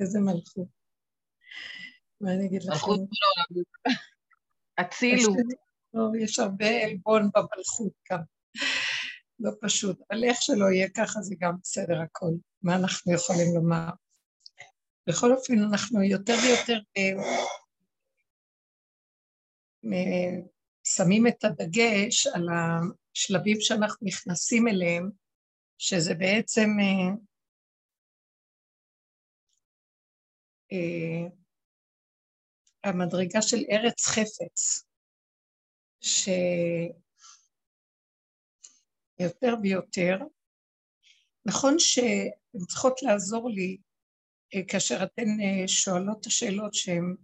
איזה מלכות. מה אני אגיד לכם? מלכות לא אצילו. יש הרבה עלבון במלכות גם. לא פשוט, אבל איך שלא יהיה ככה זה גם בסדר הכל. מה אנחנו יכולים לומר? בכל אופן, אנחנו יותר ויותר אה, שמים את הדגש על השלבים שאנחנו נכנסים אליהם, שזה בעצם המדרגה של ארץ חפץ, שיותר ויותר, נכון שהן צריכות לעזור לי אה, כאשר אתן שואלות את השאלות שהן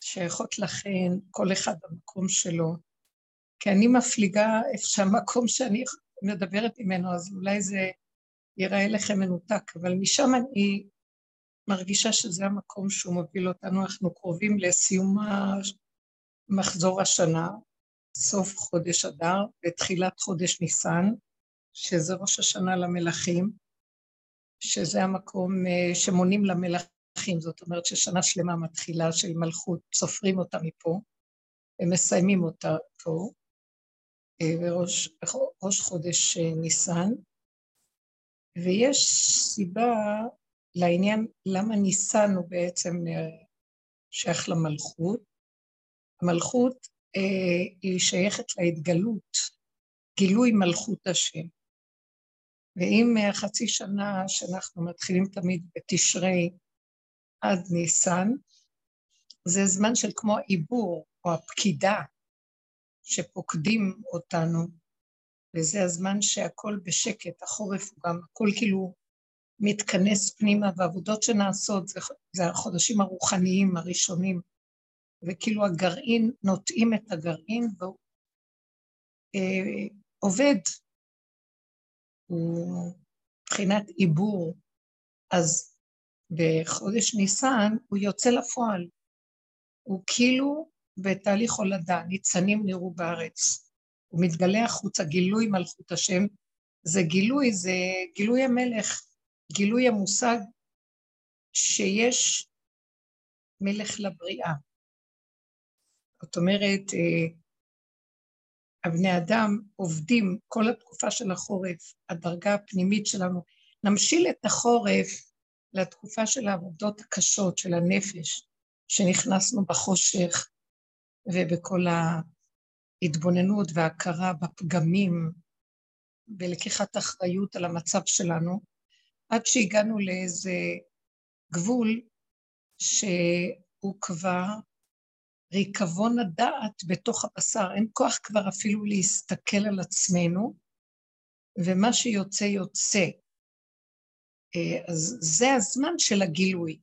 שייכות לכן, כל אחד במקום שלו, כי אני מפליגה איפה שהמקום שאני מדברת ממנו, אז אולי זה ייראה לכם מנותק, אבל משם אני מרגישה שזה המקום שהוא מוביל אותנו, אנחנו קרובים לסיום מחזור השנה, סוף חודש אדר ותחילת חודש ניסן, שזה ראש השנה למלכים, שזה המקום אה, שמונים למלכים, זאת אומרת ששנה שלמה מתחילה של מלכות, סופרים אותה מפה ומסיימים אותה פה, אה, ראש חודש אה, ניסן, ויש סיבה לעניין למה ניסן הוא בעצם שייך למלכות. המלכות אה, היא שייכת להתגלות, גילוי מלכות השם. ואם החצי שנה שאנחנו מתחילים תמיד בתשרי עד ניסן, זה זמן של כמו העיבור או הפקידה שפוקדים אותנו, וזה הזמן שהכל בשקט, החורף הוא גם, הכל כאילו מתכנס פנימה, והעבודות שנעשות זה, זה החודשים הרוחניים הראשונים, וכאילו הגרעין, נוטעים את הגרעין והוא אה, עובד, הוא מבחינת עיבור, אז בחודש ניסן הוא יוצא לפועל, הוא כאילו בתהליך הולדה, ניצנים נראו בארץ. הוא מתגלה החוצה, גילוי מלכות השם, זה גילוי, זה גילוי המלך, גילוי המושג שיש מלך לבריאה. זאת אומרת, אה, הבני אדם עובדים כל התקופה של החורף, הדרגה הפנימית שלנו. נמשיל את החורף לתקופה של העבודות הקשות של הנפש, שנכנסנו בחושך ובכל ההתבוננות וההכרה בפגמים ולקיחת אחריות על המצב שלנו, עד שהגענו לאיזה גבול שהוא כבר ריקבון הדעת בתוך הבשר, אין כוח כבר אפילו להסתכל על עצמנו, ומה שיוצא יוצא. אה, אז זה הזמן של הגילוי.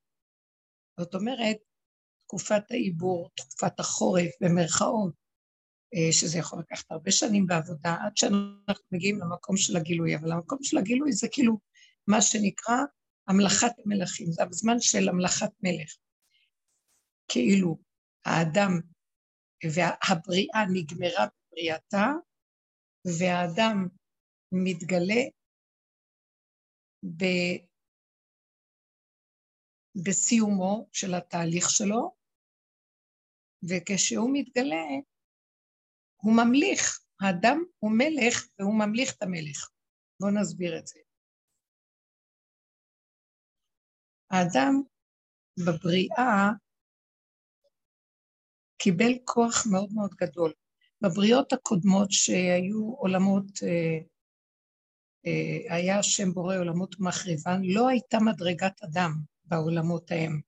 זאת אומרת, תקופת העיבור, תקופת החורף, במרכאות, אה, שזה יכול לקחת הרבה שנים בעבודה, עד שאנחנו מגיעים למקום של הגילוי, אבל המקום של הגילוי זה כאילו מה שנקרא המלאכת המלכים, זה הזמן של המלאכת מלך. כאילו האדם והבריאה נגמרה בבריאתה, והאדם מתגלה ב... בסיומו של התהליך שלו, וכשהוא מתגלה, הוא ממליך. האדם הוא מלך והוא ממליך את המלך. בואו נסביר את זה. האדם בבריאה קיבל כוח מאוד מאוד גדול. בבריאות הקודמות שהיו עולמות, אה, אה, היה השם בורא עולמות ומחריבן, לא הייתה מדרגת אדם בעולמות ההם.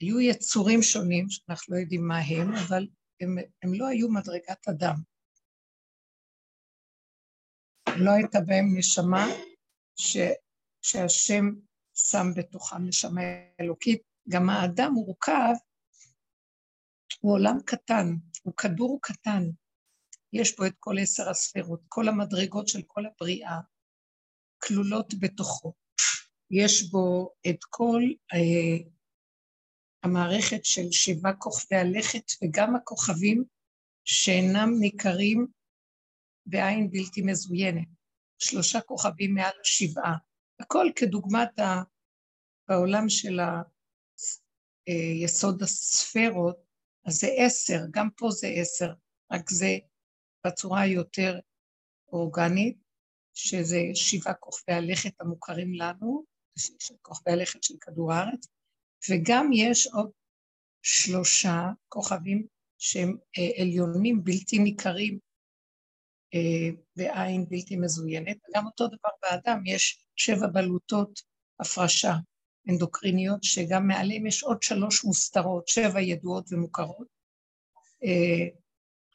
היו יצורים שונים, שאנחנו לא יודעים מה הם, אבל הם, הם לא היו מדרגת אדם. לא הייתה בהם נשמה ש, שהשם שם בתוכם נשמה אלוקית. גם האדם מורכב הוא עולם קטן, הוא כדור קטן. יש בו את כל עשר הספירות, כל המדרגות של כל הבריאה כלולות בתוכו. יש בו את כל אה, המערכת של שבעה כוכבי הלכת וגם הכוכבים שאינם ניכרים בעין בלתי מזוינת. שלושה כוכבים מעל השבעה. הכל כדוגמת בעולם של היסוד אה, הספרות, אז זה עשר, גם פה זה עשר, רק זה בצורה היותר אורגנית, שזה שבעה כוכבי הלכת המוכרים לנו, כוכבי הלכת של כדור הארץ, וגם יש עוד שלושה כוכבים שהם אה, עליונים בלתי ניכרים אה, בעין בלתי מזוינת, וגם אותו דבר באדם, יש שבע בלוטות הפרשה אנדוקריניות, שגם מעליהם יש עוד שלוש מוסתרות, שבע ידועות ומוכרות, אה,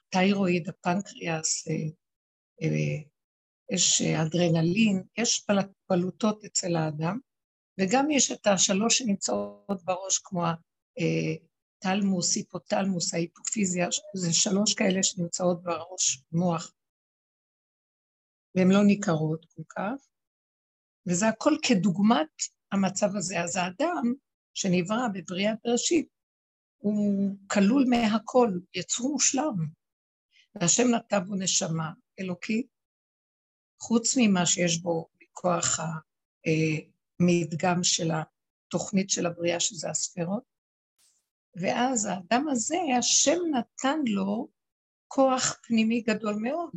תיירואיד, הפנקריאס, יש אדרנלין, יש בלוטות אצל האדם, וגם יש את השלוש שנמצאות בראש, כמו הטלמוס, היפוטלמוס, ההיפופיזיה, זה שלוש כאלה שנמצאות בראש, מוח, והן לא ניכרות כל כך, וזה הכל כדוגמת המצב הזה. אז האדם שנברא בבריאת בראשית, הוא כלול מהכל, יצור מושלם. והשם נתן בו נשמה אלוקית, חוץ ממה שיש בו מכוח המדגם של התוכנית של הבריאה, שזה הספירות. ואז האדם הזה, השם נתן לו כוח פנימי גדול מאוד.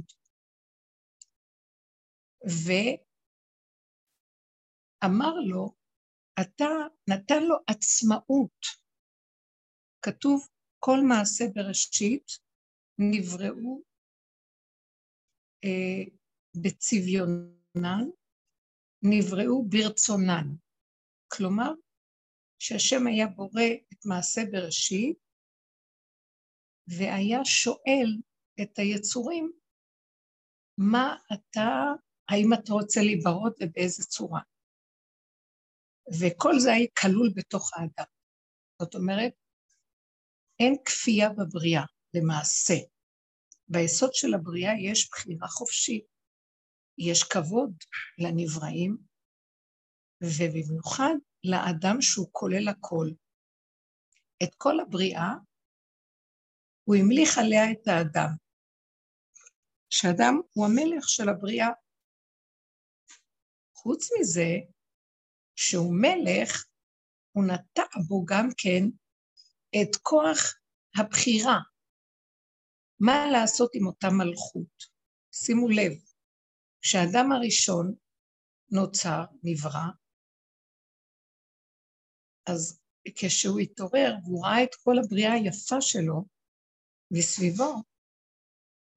ואמר לו, אתה נתן לו עצמאות. כתוב, כל מעשה בראשית נבראו אה, בצביונן, נבראו ברצונן. כלומר, שהשם היה בורא את מעשה בראשית, והיה שואל את היצורים מה אתה, האם אתה רוצה להיברות ובאיזה צורה. וכל זה היה כלול בתוך האדם. זאת אומרת, אין כפייה בבריאה, למעשה. ביסוד של הבריאה יש בחירה חופשית, יש כבוד לנבראים, ובמיוחד לאדם שהוא כולל הכל. את כל הבריאה, הוא המליך עליה את האדם. שאדם הוא המלך של הבריאה. חוץ מזה, שהוא מלך, הוא נטע בו גם כן את כוח הבחירה, מה לעשות עם אותה מלכות. שימו לב, כשהאדם הראשון נוצר, נברא, אז כשהוא התעורר והוא ראה את כל הבריאה היפה שלו מסביבו,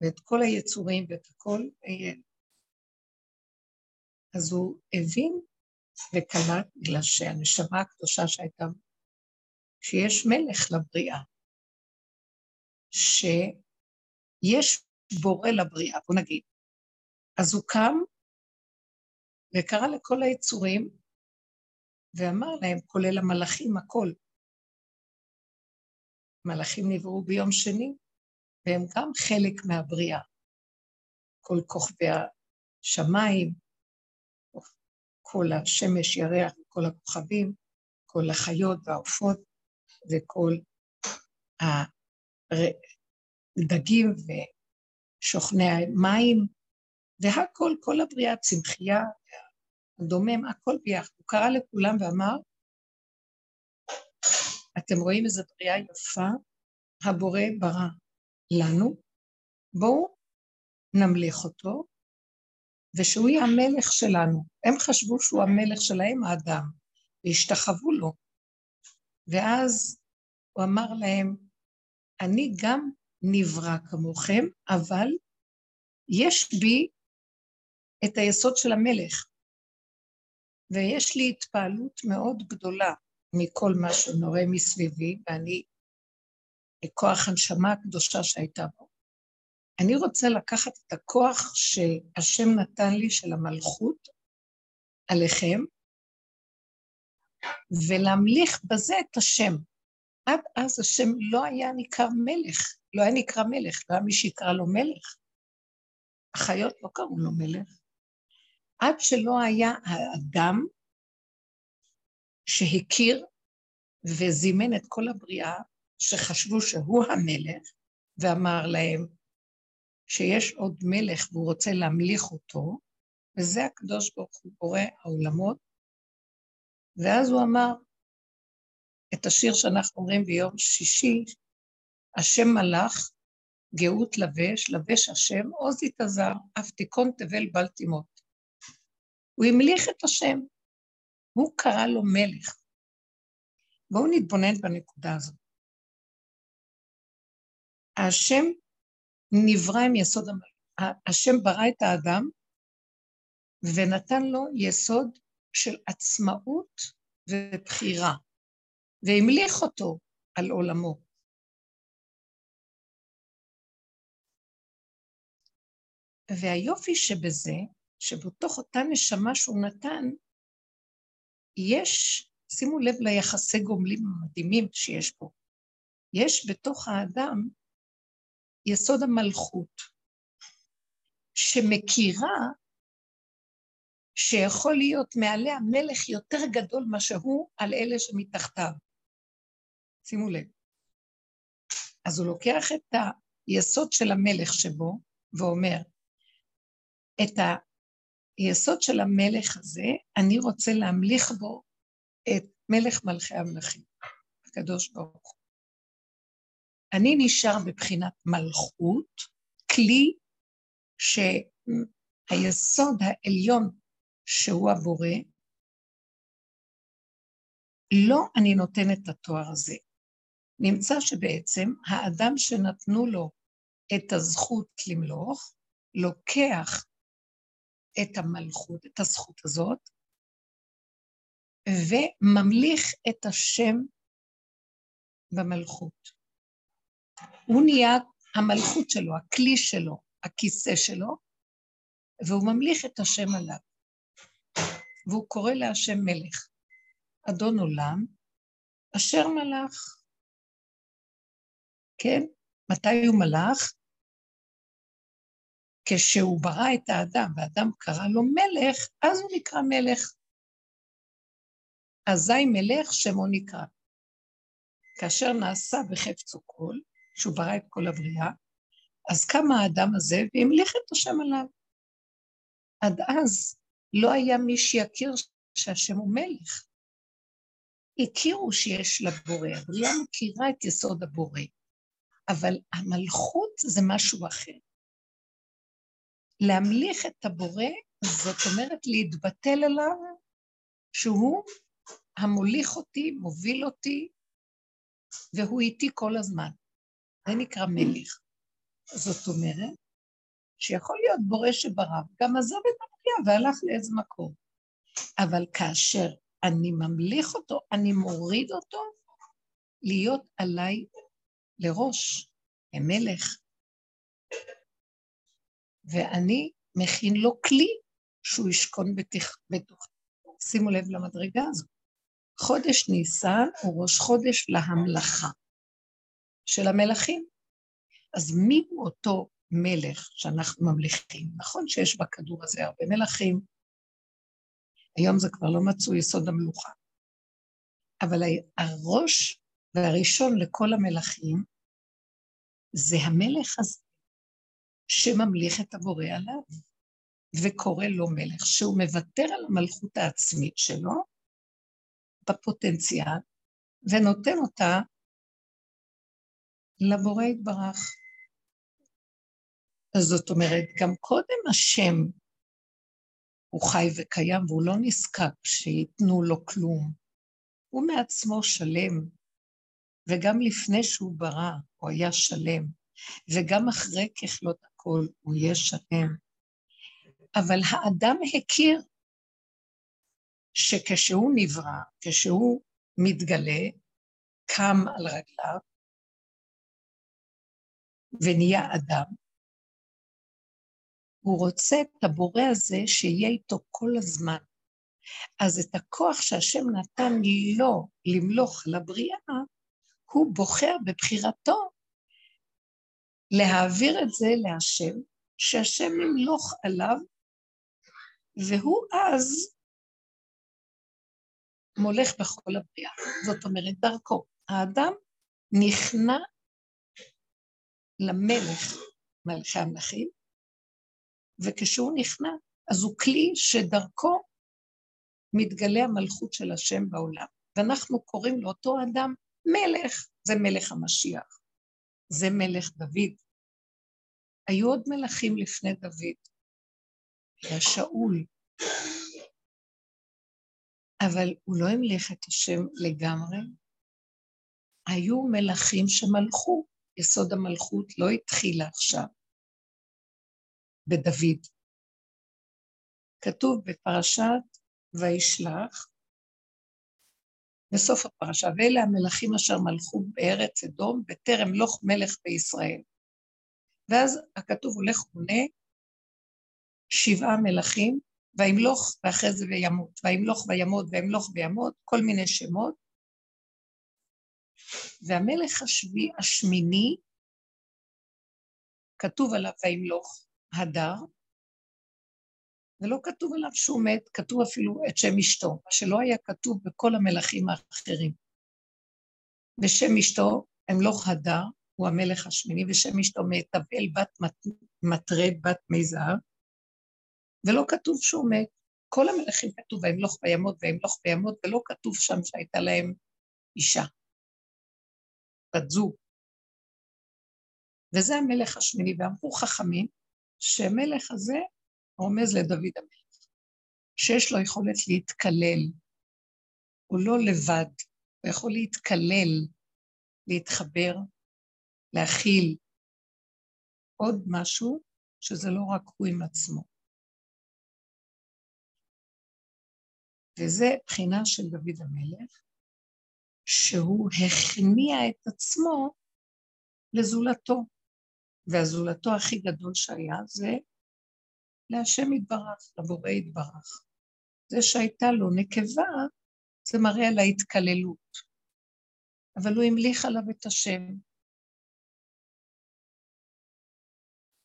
ואת כל היצורים ואת הכל, אז הוא הבין וקלט, בגלל שהנשמה הקדושה שהייתה, שיש מלך לבריאה, שיש בורא לבריאה, בוא נגיד. אז הוא קם וקרא לכל היצורים ואמר להם, כולל המלאכים, הכל. מלאכים נבראו ביום שני, והם גם חלק מהבריאה. כל כוכבי השמיים, כל השמש, ירח, כל הכוכבים, כל החיות והעופות וכל הדגים ושוכני המים, והכל, כל הבריאה, הצמחייה, הדומם, הכל ביחד. הוא קרא לכולם ואמר, אתם רואים איזו בריאה יפה? הבורא ברא לנו, בואו נמליך אותו, ושהוא יהיה המלך שלנו. הם חשבו שהוא המלך שלהם, האדם, והשתחוו לו. ואז הוא אמר להם, אני גם נברא כמוכם, אבל יש בי את היסוד של המלך, ויש לי התפעלות מאוד גדולה מכל מה שנורא מסביבי, ואני כוח הנשמה הקדושה שהייתה בו. אני רוצה לקחת את הכוח שהשם נתן לי, של המלכות, עליכם, ולהמליך בזה את השם. עד אז השם לא היה ניכר מלך, לא היה נקרא מלך, לא היה מי שיקרא לו מלך. החיות לא קראו לו מלך. עד שלא היה האדם שהכיר וזימן את כל הבריאה שחשבו שהוא המלך, ואמר להם שיש עוד מלך והוא רוצה להמליך אותו, וזה הקדוש ברוך הוא בורא העולמות, ואז הוא אמר את השיר שאנחנו אומרים ביום שישי, השם מלאך, גאות לבש, לבש השם, עוז יתעזר, אף תיכון תבל בל תימות. הוא המליך את השם, הוא קרא לו מלך. בואו נתבונן בנקודה הזאת. השם נברא עם יסוד המלך. השם ברא את האדם ונתן לו יסוד של עצמאות ובחירה, והמליך אותו על עולמו. והיופי שבזה, שבתוך אותה נשמה שהוא נתן, יש, שימו לב ליחסי גומלים המדהימים שיש פה. יש בתוך האדם יסוד המלכות, שמכירה שיכול להיות מעליה מלך יותר גדול מאשר הוא על אלה שמתחתיו. שימו לב. אז הוא לוקח את היסוד של המלך שבו ואומר, את היסוד של המלך הזה, אני רוצה להמליך בו את מלך מלכי המלכים, הקדוש ברוך. אני נשאר בבחינת מלכות, כלי שהיסוד העליון שהוא הבורא, לא אני נותן את התואר הזה. נמצא שבעצם האדם שנתנו לו את הזכות למלוך, לוקח את המלכות, את הזכות הזאת, וממליך את השם במלכות. הוא נהיה המלכות שלו, הכלי שלו, הכיסא שלו, והוא ממליך את השם עליו. והוא קורא להשם מלך, אדון עולם, אשר מלך. כן? מתי הוא מלך? כשהוא ברא את האדם, והאדם קרא לו מלך, אז הוא נקרא מלך. אזי מלך שמו נקרא. כאשר נעשה בחפצו כל, שהוא ברא את כל הבריאה, אז קם האדם הזה והמליך את השם עליו. עד אז לא היה מי שיכיר שהשם הוא מלך. הכירו שיש לבורא, הבריאה מכירה את יסוד הבורא, אבל המלכות זה משהו אחר. להמליך את הבורא, זאת אומרת להתבטל עליו שהוא המוליך אותי, מוביל אותי, והוא איתי כל הזמן. זה נקרא מלך. זאת אומרת, שיכול להיות בורא שברא, גם עזב את הבריאה והלך לאיזה מקום. אבל כאשר אני ממליך אותו, אני מוריד אותו להיות עליי לראש, למלך. ואני מכין לו כלי שהוא ישכון בתוך. שימו לב למדרגה הזאת. חודש ניסן הוא ראש חודש להמלכה של המלכים. אז מי הוא אותו מלך שאנחנו ממליכים? נכון שיש בכדור הזה הרבה מלכים, היום זה כבר לא מצאו יסוד המלוכה, אבל הראש והראשון לכל המלכים זה המלך הזה שממליך את הבורא עליו וקורא לו מלך, שהוא מוותר על המלכות העצמית שלו בפוטנציאל ונותן אותה לבורא יתברך. אז זאת אומרת, גם קודם השם הוא חי וקיים והוא לא נזקק שייתנו לו כלום. הוא מעצמו שלם, וגם לפני שהוא ברא הוא היה שלם, וגם אחרי ככלות הכל הוא יהיה שלם. אבל האדם הכיר שכשהוא נברא, כשהוא מתגלה, קם על רגליו ונהיה אדם, הוא רוצה את הבורא הזה שיהיה איתו כל הזמן. אז את הכוח שהשם נתן לו למלוך על הבריאה, הוא בוחר בבחירתו להעביר את זה להשם, שהשם ימלוך עליו, והוא אז מולך בכל הבריאה. זאת אומרת, דרכו. האדם נכנע למלך, מלכי המלכים, וכשהוא נכנע, אז הוא כלי שדרכו מתגלה המלכות של השם בעולם. ואנחנו קוראים לאותו אדם מלך, זה מלך המשיח, זה מלך דוד. היו עוד מלכים לפני דוד, היה שאול, אבל הוא לא המליך את השם לגמרי. היו מלכים שמלכו, יסוד המלכות לא התחילה עכשיו, בדוד. כתוב בפרשת וישלח, בסוף הפרשה, ואלה המלכים אשר מלכו בארץ אדום, בטרם לוך מלך בישראל. ואז הכתוב הולך ומונה שבעה מלכים, וימלוך ואחרי זה וימות, וימלוך וימות, וימלוך וימות, כל מיני שמות. והמלך השבי, השמיני, כתוב עליו וימלוך הדר, ולא כתוב עליו שהוא מת, כתוב אפילו את שם אשתו, מה שלא היה כתוב בכל המלכים האחרים. ושם אשתו, אמלוך הדר, הוא המלך השמיני, ושם אשתו מתבל בת מטרד, בת מיזהר, ולא כתוב שהוא מת. כל המלכים כתוב וימלוך וימות וימלוך וימות, ולא כתוב שם שהייתה להם אישה, בת זוג. וזה המלך השמיני, ואמרו חכמים שהמלך הזה רומז לדוד המלך, שיש לו יכולת להתקלל, הוא לא לבד, הוא יכול להתקלל, להתחבר, להכיל עוד משהו שזה לא רק הוא עם עצמו. וזה בחינה של דוד המלך, שהוא הכניע את עצמו לזולתו, והזולתו הכי גדול שהיה זה להשם יתברך, לבורא יתברך. זה שהייתה לו נקבה, זה מראה על ההתקללות. אבל הוא המליך עליו את השם.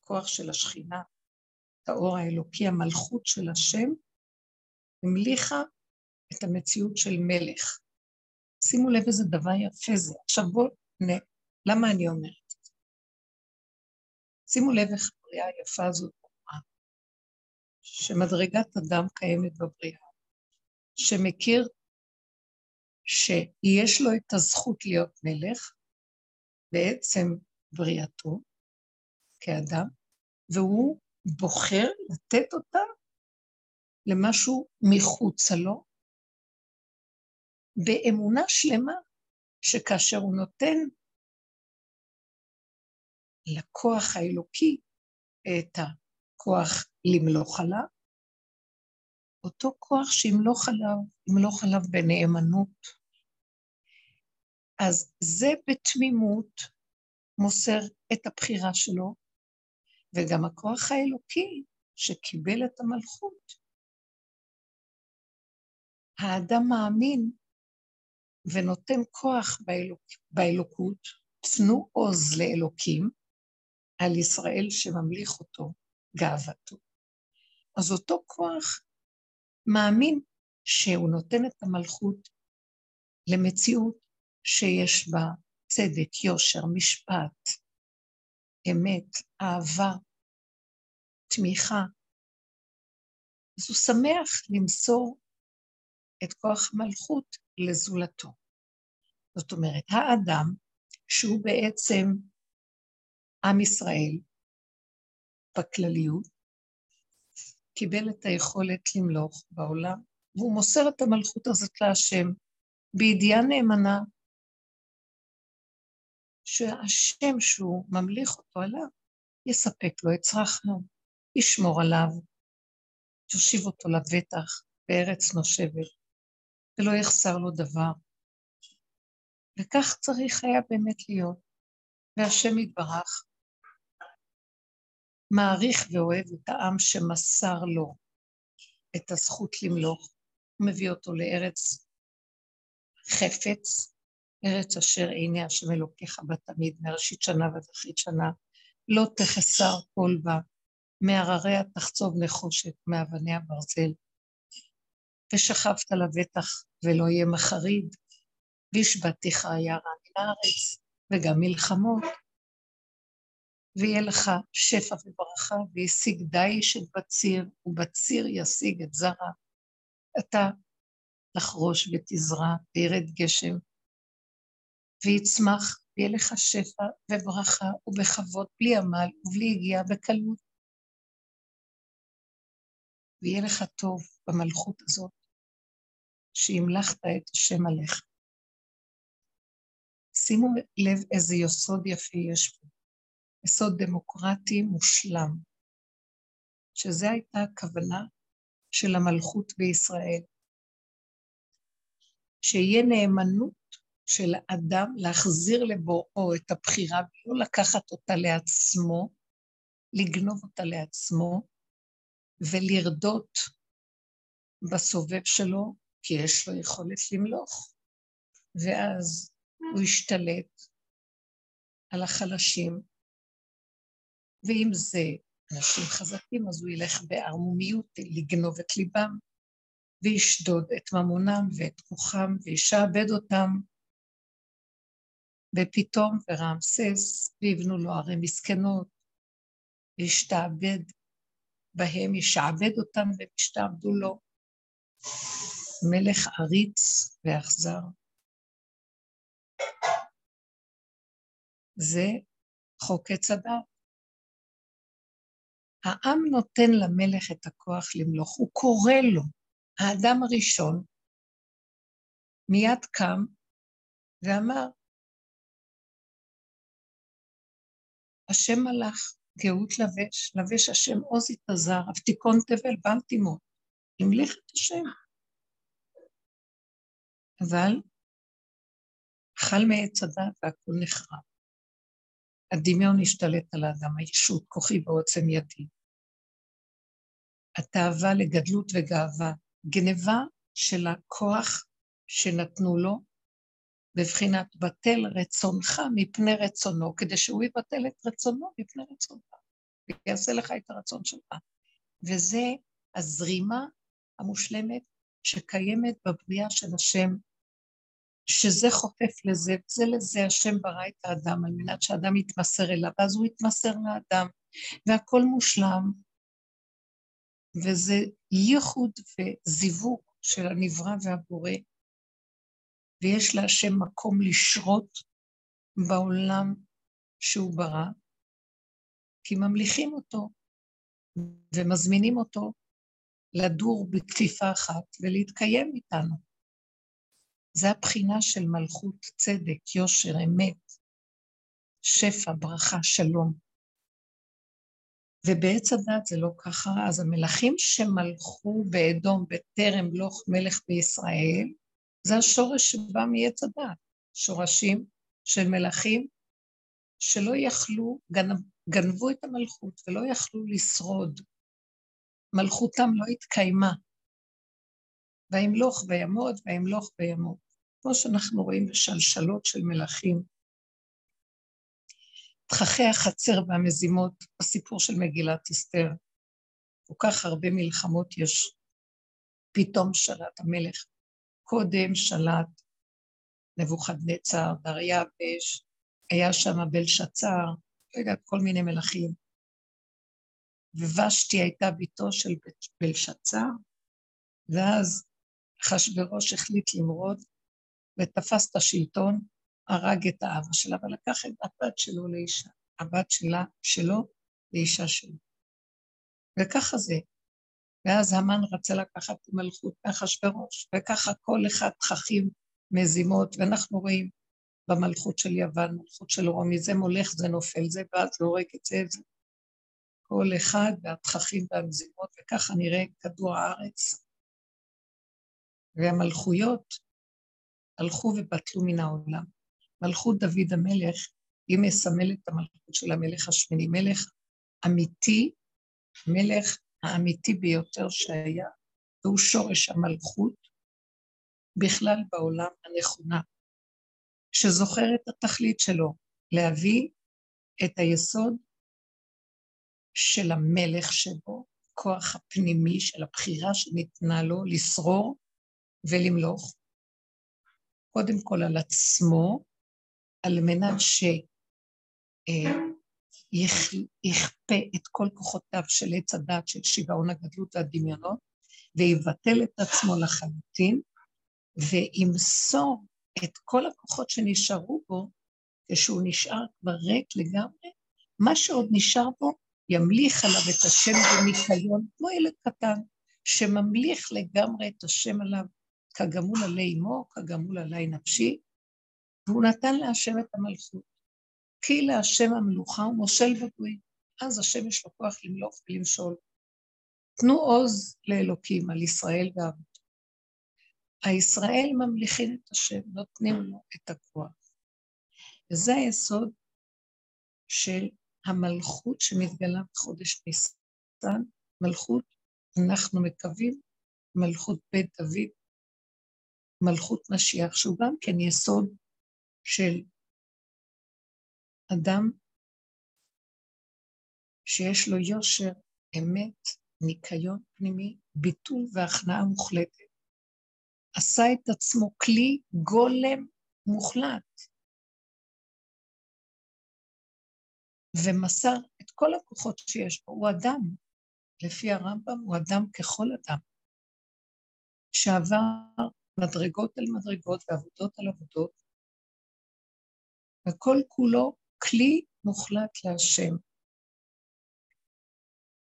כוח של השכינה, האור האלוקי, המלכות של השם, המליכה את המציאות של מלך. שימו לב איזה דבר יפה זה. עכשיו בואו, למה אני אומרת? שימו לב איך הבריאה היפה הזאת שמדרגת אדם קיימת בבריאה, שמכיר שיש לו את הזכות להיות מלך בעצם בריאתו כאדם, והוא בוחר לתת אותה למשהו מחוצה לו, באמונה שלמה שכאשר הוא נותן לכוח האלוקי את הכוח למלוך עליו, אותו כוח שימלוך עליו, ימלוך עליו בנאמנות. אז זה בתמימות מוסר את הבחירה שלו, וגם הכוח האלוקי שקיבל את המלכות. האדם מאמין ונותן כוח באלוק, באלוקות, תנו עוז לאלוקים על ישראל שממליך אותו, גאוותו. אז אותו כוח מאמין שהוא נותן את המלכות למציאות שיש בה צדק, יושר, משפט, אמת, אהבה, תמיכה. אז הוא שמח למסור את כוח המלכות לזולתו. זאת אומרת, האדם, שהוא בעצם עם ישראל, בכלליות, קיבל את היכולת למלוך בעולם, והוא מוסר את המלכות הזאת להשם, בידיעה נאמנה שהשם שהוא ממליך אותו עליו, יספק לו את צרכיו, ישמור עליו, יושיב אותו לבטח בארץ נושבת, ולא יחסר לו דבר. וכך צריך היה באמת להיות. והשם יתברך מעריך ואוהב את העם שמסר לו את הזכות למלוך, הוא מביא אותו לארץ חפץ, ארץ אשר עיני השם אלוקיך בה תמיד, מראשית שנה ועד שנה, לא תחסר כל בה, מהרריה תחצוב נחושת, מאבני הברזל. ושכבת לבטח ולא יהיה מחריד, והשבתיך יערה מן הארץ, וגם מלחמות, ויהיה לך שפע וברכה, וישיג דיש את בציר, ובציר ישיג את זרע. אתה תחרוש ותזרע, וירד גשם, ויצמח, ויהיה לך שפע וברכה ובכבוד, בלי עמל ובלי הגיעה, בקלות. ויהיה לך טוב במלכות הזאת, שהמלכת את השם עליך. שימו לב איזה יסוד יפה יש פה. יסוד דמוקרטי מושלם, שזו הייתה הכוונה של המלכות בישראל. שיהיה נאמנות של האדם להחזיר לבוראו את הבחירה ולא לקחת אותה לעצמו, לגנוב אותה לעצמו ולרדות בסובב שלו, כי יש לו יכולת למלוך. ואז הוא ישתלט על החלשים, ואם זה אנשים חזקים, אז הוא ילך בערמומיות לגנוב את ליבם, וישדוד את ממונם ואת כוחם, וישעבד אותם. ופתאום ורעמסס, ויבנו לו ערי מסכנות, וישתעבד בהם, ישעבד אותם וישתעבדו לו. מלך עריץ ואכזר. זה חוק עץ הדת. העם נותן למלך את הכוח למלוך, הוא קורא לו. האדם הראשון מיד קם ואמר, השם מלך, גאות לבש, לבש השם עוז יתזר, אבתיקון תבל, בל תימות. המליך את השם. אבל אכל מעץ הדת והכול נחרב. הדמיון השתלט על האדם, הישות, כוחי ועוצם ידי. התאווה לגדלות וגאווה, גניבה של הכוח שנתנו לו, בבחינת בטל רצונך מפני רצונו, כדי שהוא יבטל את רצונו מפני רצונך, ויעשה לך את הרצון שלך. וזה הזרימה המושלמת שקיימת בבריאה של השם שזה חופף לזה, זה לזה השם ברא את האדם על מנת שהאדם יתמסר אליו, ואז הוא יתמסר לאדם, והכל מושלם, וזה ייחוד וזיווג של הנברא והבורא, ויש להשם מקום לשרות בעולם שהוא ברא, כי ממליכים אותו ומזמינים אותו לדור בכפיפה אחת ולהתקיים איתנו. זה הבחינה של מלכות, צדק, יושר, אמת, שפע, ברכה, שלום. ובעץ הדת זה לא ככה, אז המלכים שמלכו באדום בטרם לוך מלך בישראל, זה השורש שבא מעץ הדת, שורשים של מלכים שלא יכלו, גנב, גנבו את המלכות ולא יכלו לשרוד. מלכותם לא התקיימה. וימלוך וימות, וימלוך וימות. כמו שאנחנו רואים בשלשלות של מלכים. תככי החצר והמזימות בסיפור של מגילת אסתר. כל כך הרבה מלחמות יש. פתאום שלט המלך. קודם שלט נבוכדנצר, דריווש, היה שם בלשצר, לא יודעת, כל מיני מלכים. וושתי הייתה בתו של בלשצר, ואז אחשוורוש החליט למרוד, ותפס את השלטון, הרג את האבא שלה, ולקח את הבת שלו לאישה, הבת שלה, שלו לאישה שלו. וככה זה. ואז המן רצה לקחת מלכות מאחשוורוש, וככה כל אחד תככים מזימות, ואנחנו רואים במלכות של יוון, מלכות של רומי, זה מולך, זה נופל, זה בא, זה הורג את זה, זה. כל אחד והתככים והמזימות, וככה נראה כדור הארץ. והמלכויות הלכו ובטלו מן העולם. מלכות דוד המלך, היא מסמלת את המלכות של המלך השמיני, מלך אמיתי, מלך האמיתי ביותר שהיה, והוא שורש המלכות בכלל בעולם הנכונה, שזוכר את התכלית שלו, להביא את היסוד של המלך שבו, כוח הפנימי של הבחירה שניתנה לו לשרור ולמלוך, קודם כל על עצמו, על מנת שיכפה את כל כוחותיו של עץ הדת של שיגעון הגדלות והדמיונות, ויבטל את עצמו לחלוטין, וימסור את כל הכוחות שנשארו בו, כשהוא נשאר כבר ריק לגמרי, מה שעוד נשאר בו ימליך עליו את השם בניקיון, כמו ילד קטן, שממליך לגמרי את השם עליו, כגמול עלי אמו, כגמול עלי נפשי, והוא נתן להשם את המלכות. כי להשם המלוכה הוא מושל בגויים. אז השם יש לו כוח למלוך ולמשול. תנו עוז לאלוקים על ישראל ואבותו. הישראל ממליכים את השם, נותנים לו את הכוח. וזה היסוד של המלכות שמתגלה בחודש ניסן, מלכות, אנחנו מקווים, מלכות בית דוד, מלכות משיח, שהוא גם כן יסוד של אדם שיש לו יושר, אמת, ניקיון פנימי, ביטול והכנעה מוחלטת. עשה את עצמו כלי גולם מוחלט. ומסר את כל הכוחות שיש בו. הוא אדם, לפי הרמב"ם, הוא אדם ככל אדם, שעבר מדרגות על מדרגות ועבודות על עבודות, וכל כולו כלי מוחלט להשם,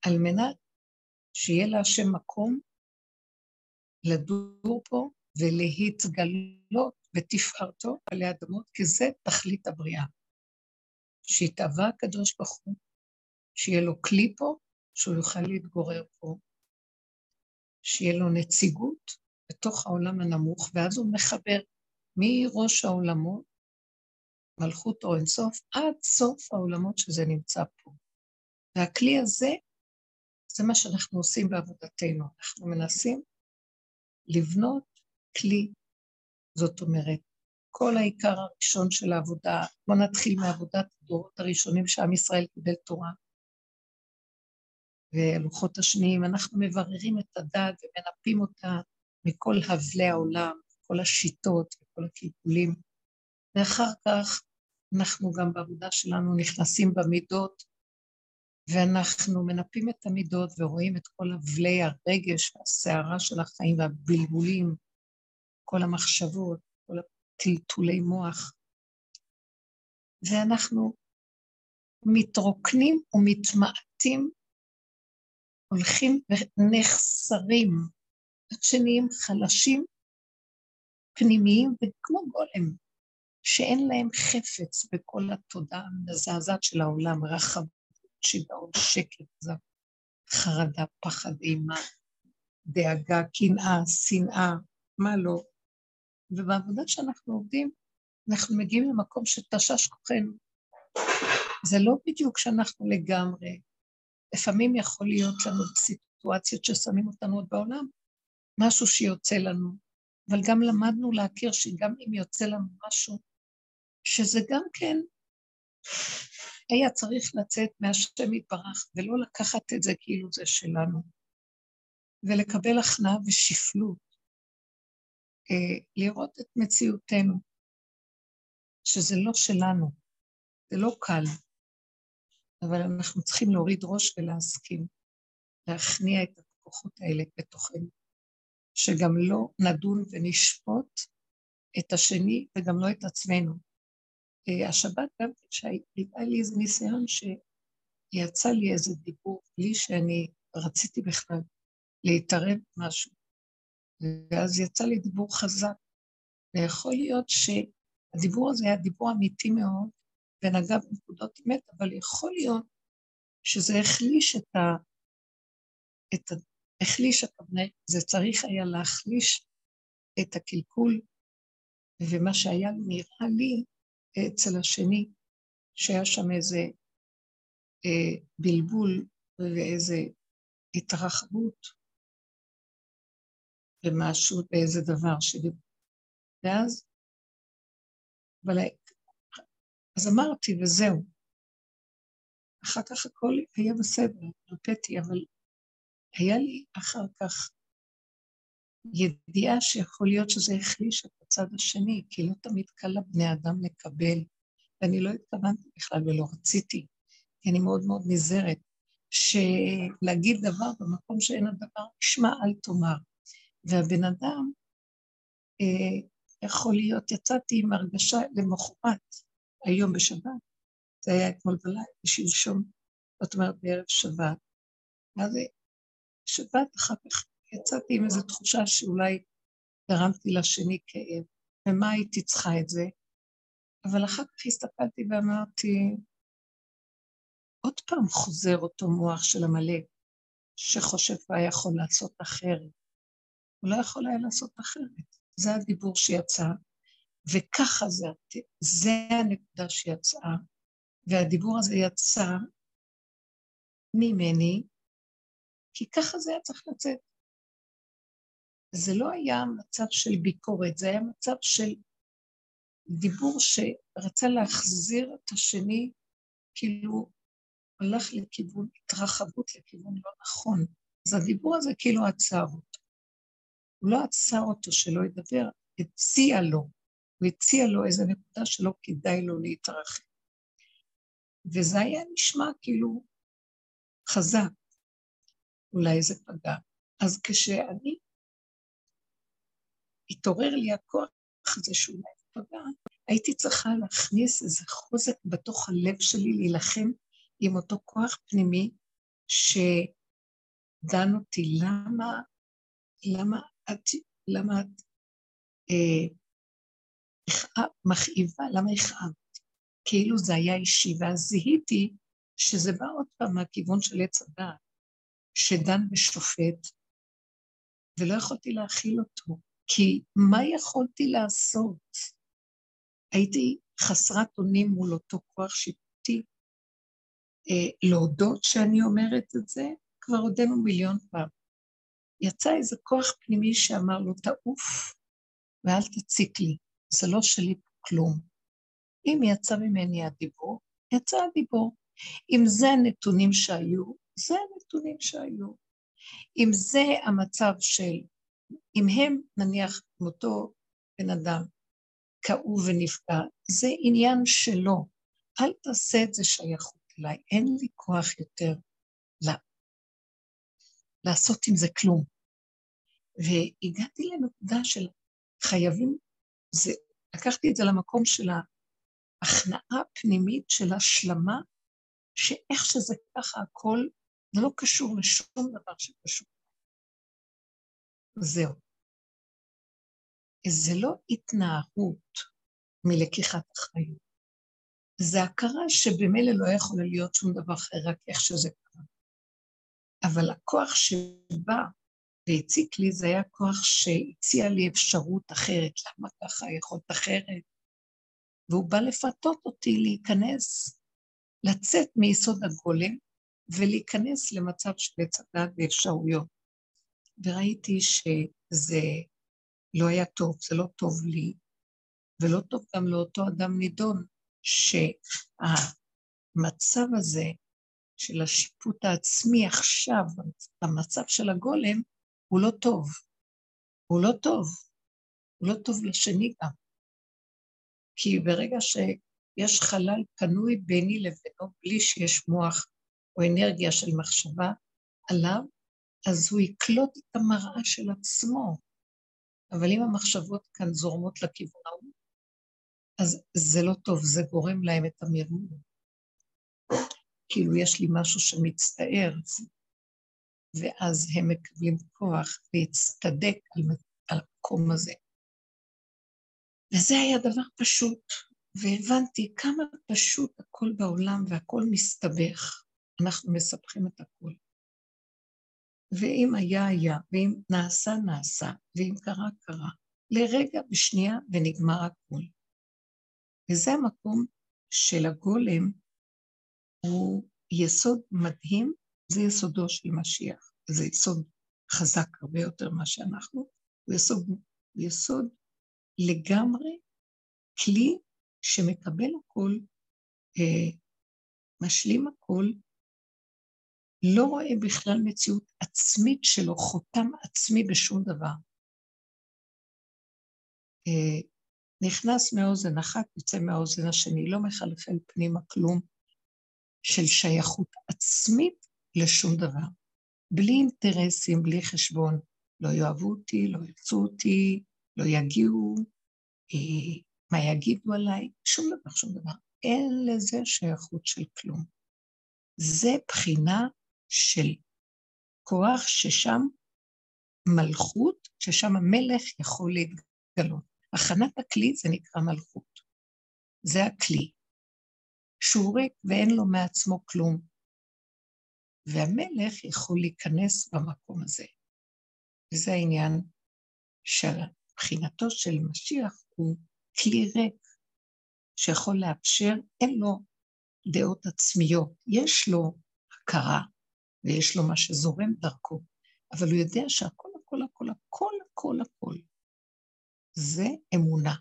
על מנת שיהיה להשם מקום לדור פה ולהתגלות בתפארתו עלי אדמות, כי זה תכלית הבריאה. שיתאווה הקדוש ברוך הוא, שיהיה לו כלי פה, שהוא יוכל להתגורר פה, שיהיה לו נציגות בתוך העולם הנמוך, ואז הוא מחבר מראש העולמות, מלכות או אינסוף, עד סוף העולמות שזה נמצא פה. והכלי הזה, זה מה שאנחנו עושים בעבודתנו. אנחנו מנסים לבנות כלי, זאת אומרת, כל העיקר הראשון של העבודה, בואו נתחיל מעבודת הדורות הראשונים שעם ישראל קיבל תורה. והלוחות השניים, אנחנו מבררים את הדעת ומנפים אותה מכל הבלי העולם, כל השיטות וכל הקלקולים, ואחר כך אנחנו גם בעבודה שלנו נכנסים במידות, ואנחנו מנפים את המידות ורואים את כל הבלי הרגש והסערה של החיים והבלבולים, כל המחשבות, כל טלטולי מוח. ואנחנו מתרוקנים ומתמעטים, הולכים ונחסרים, עד שנהיים חלשים, פנימיים וכמו גולם, שאין להם חפץ בכל התודעה המזעזעת של העולם, רחבות, שיגעון, שקט, חרדה, פחד, אימה, דאגה, קנאה, שנאה, מה לא. ובעבודה שאנחנו עובדים, אנחנו מגיעים למקום שתשש כוחנו. זה לא בדיוק שאנחנו לגמרי. לפעמים יכול להיות לנו סיטואציות ששמים אותנו עוד בעולם, משהו שיוצא לנו, אבל גם למדנו להכיר שגם אם יוצא לנו משהו, שזה גם כן היה צריך לצאת מהשם יתברך, ולא לקחת את זה כאילו זה שלנו, ולקבל הכנעה ושפלות, אה, לראות את מציאותנו, שזה לא שלנו, זה לא קל, אבל אנחנו צריכים להוריד ראש ולהסכים, להכניע את הכוחות האלה בתוכנו, שגם לא נדון ונשפוט את השני וגם לא את עצמנו. אה, השבת גם כשהיה לי איזה ניסיון שיצא לי איזה דיבור בלי שאני רציתי בכלל להתערב משהו. ואז יצא לי דיבור חזק. ויכול להיות שהדיבור הזה היה דיבור אמיתי מאוד, ונגע בנקודות אמת, אבל יכול להיות שזה החליש את ה... את ה... החליש הבני, זה צריך היה להחליש את הקלקול, ומה שהיה נראה לי אצל השני, שהיה שם איזה אה, בלבול ואיזה התרחבות במשהו, באיזה דבר שלי. ואז, אבל אז אמרתי, וזהו. אחר כך הכל היה בסדר, הרפאתי, אבל היה לי אחר כך ידיעה שיכול להיות שזה החליש את הצד השני, כי לא תמיד קל לבני אדם לקבל, ואני לא התכוונתי בכלל ולא רציתי, כי אני מאוד מאוד נזהרת, שלהגיד דבר במקום שאין הדבר, שמע אל תאמר. והבן אדם, אה, יכול להיות, יצאתי עם הרגשה למחרת, היום בשבת, זה היה אתמול בלילה, שלשום, זאת אומרת בערב שבת. אז שבת אחר כך יצאתי עם איזו תחושה שאולי גרמתי לשני כאב, ומה הייתי צריכה את זה? אבל אחר כך הסתכלתי ואמרתי, עוד פעם חוזר אותו מוח של עמלק, שחושב היה יכול לעשות אחרת. הוא לא יכול היה לעשות אחרת. זה הדיבור שיצא, וככה זה, זה הנקודה שיצאה, והדיבור הזה יצא ממני, כי ככה זה היה צריך לצאת. זה לא היה מצב של ביקורת, זה היה מצב של דיבור שרצה להחזיר את השני, כאילו הלך לכיוון, התרחבות לכיוון לא נכון. אז הדיבור הזה כאילו עצר אותו. הוא לא עצר אותו שלא ידבר, הציע לו, הוא הציע לו איזו נקודה שלא כדאי לו להתרחב. וזה היה נשמע כאילו חזק, אולי זה פגע. אז כשאני, התעורר לי הכוח הזה שאולי זה פגע, הייתי צריכה להכניס איזה חוזק בתוך הלב שלי להילחם עם אותו כוח פנימי שדן אותי למה, למה את, למה את אה, מכאיבה, למה הכאבת? כאילו זה היה אישי, ואז זיהיתי שזה בא עוד פעם מהכיוון של עץ הדעת, שדן ושופט, ולא יכולתי להכיל אותו, כי מה יכולתי לעשות? הייתי חסרת אונים מול אותו כוח שיפוטי. אה, להודות שאני אומרת את זה, כבר הודינו מיליון פעם. יצא איזה כוח פנימי שאמר לו, תעוף ואל תציק לי, זה לא שלי כלום. אם יצא ממני הדיבור, יצא הדיבור. אם זה הנתונים שהיו, זה הנתונים שהיו. אם זה המצב של, אם הם, נניח, מאותו בן אדם, כאוב ונפגע, זה עניין שלו. אל תעשה את זה שייכות אליי, אין לי כוח יותר לה, לעשות עם זה כלום. והגעתי לנקודה של חייבים, זה, לקחתי את זה למקום של ההכנעה הפנימית של השלמה, שאיך שזה ככה הכל, זה לא קשור לשום דבר שקשור. זהו. זה לא התנערות מלקיחת אחריות. זה הכרה שבמילא לא יכול להיות שום דבר אחר, רק איך שזה קרה. אבל הכוח שבא והציק לי, זה היה כוח שהציע לי אפשרות אחרת. למה ככה יכולת אחרת? והוא בא לפתות אותי להיכנס, לצאת מיסוד הגולם ולהיכנס למצב של עץ הדת ואפשרויות. וראיתי שזה לא היה טוב, זה לא טוב לי, ולא טוב גם לאותו אדם נידון, שהמצב הזה של השיפוט העצמי עכשיו, המצב של הגולם, הוא לא טוב. הוא לא טוב. הוא לא טוב לשני גם. כי ברגע שיש חלל פנוי ביני לבינו, בלי שיש מוח או אנרגיה של מחשבה עליו, אז הוא יקלוט את המראה של עצמו. אבל אם המחשבות כאן זורמות לכיוון ההוא, אז זה לא טוב, זה גורם להם את המרמור. כאילו יש לי משהו שמצטער, ואז הם מקבלים כוח להצטדק על, המקום הזה. וזה היה דבר פשוט, והבנתי כמה פשוט הכל בעולם והכל מסתבך. אנחנו מסבכים את הכל. ואם היה, היה, ואם נעשה, נעשה, ואם קרה, קרה. לרגע, בשנייה, ונגמר הכל. וזה המקום של הגולם, הוא יסוד מדהים, זה יסודו של משיח. זה יסוד חזק הרבה יותר ממה שאנחנו, הוא יסוד, יסוד לגמרי כלי שמקבל הכל, אה, משלים הכל, לא רואה בכלל מציאות עצמית שלו, חותם עצמי בשום דבר. אה, נכנס מאוזן אחת, יוצא מהאוזן השני, לא מחלחל פנימה כלום של שייכות עצמית לשום דבר. בלי אינטרסים, בלי חשבון. לא יאהבו אותי, לא ירצו אותי, לא יגיעו, אה, מה יגידו עליי, שום דבר, שום דבר. אין לזה שייכות של כלום. זה בחינה של כוח ששם מלכות, ששם המלך יכול להתגלות. הכנת הכלי זה נקרא מלכות. זה הכלי. שהוא ריק ואין לו מעצמו כלום. והמלך יכול להיכנס במקום הזה. וזה העניין של בחינתו של משיח הוא כלי ריק שיכול לאפשר, אין לו דעות עצמיות, יש לו הכרה ויש לו מה שזורם דרכו, אבל הוא יודע שהכל הכל הכל הכל הכל הכל זה אמונה,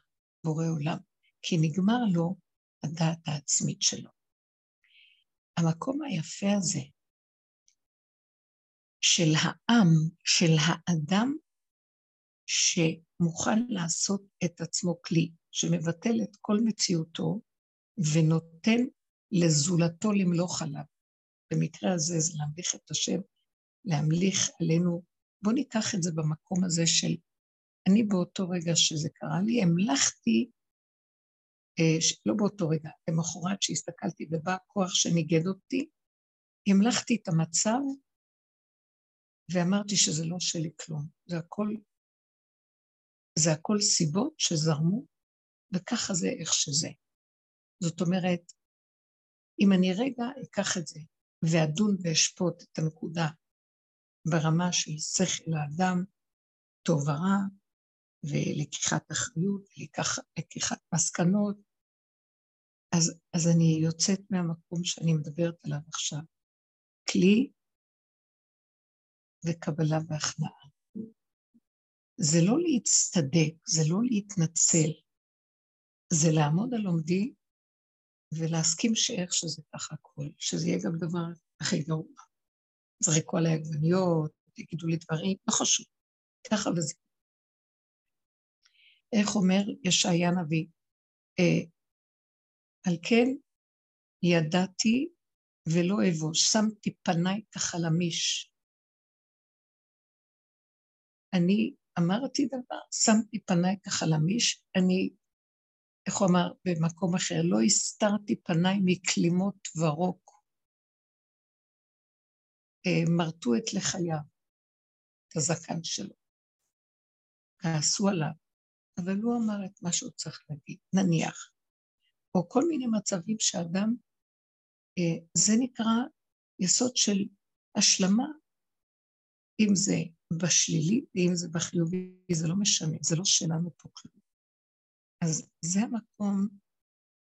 בורא עולם, כי נגמר לו הדעת העצמית שלו. המקום היפה הזה של העם, של האדם שמוכן לעשות את עצמו כלי, שמבטל את כל מציאותו ונותן לזולתו למלוך עליו. במקרה הזה זה להמליך את השם, להמליך עלינו. בואו ניקח את זה במקום הזה של, אני באותו רגע שזה קרה לי, המלכתי, אה, לא באותו רגע, למחרת שהסתכלתי ובא הכוח שניגד אותי, המלכתי את המצב ואמרתי שזה לא שלי כלום, זה הכל, זה הכל סיבות שזרמו, וככה זה איך שזה. זאת אומרת, אם אני רגע אקח את זה ואדון ואשפוט את הנקודה ברמה של שכל האדם, טוב ורע, ולקיחת אחריות, ולקיחת מסקנות, אז, אז אני יוצאת מהמקום שאני מדברת עליו עכשיו. כלי וקבלה והכנעה. זה לא להצטדק, זה לא להתנצל, זה לעמוד על עומדי ולהסכים שאיך שזה ככה הכול, שזה יהיה גם דבר הכי גרוע. זרקו עליי עגבניות, יגידו לי דברים, לא חשוב, ככה וזה. איך אומר ישעיה נביא? אה, על כן ידעתי ולא אבוש, שמתי פניי כחלמיש, אני אמרתי דבר, שמתי פניי ככה למיש, אני, איך הוא אמר במקום אחר, לא הסתרתי פניי מכלימות ורוק. אה, מרטו את לחייו, את הזקן שלו. כעסו עליו, אבל הוא אמר את מה שהוא צריך להגיד, נניח. או כל מיני מצבים שאדם, אה, זה נקרא יסוד של השלמה, אם זה בשלילי, ואם זה בחיובי, זה לא משנה, זה לא שלנו פה כלום. אז זה המקום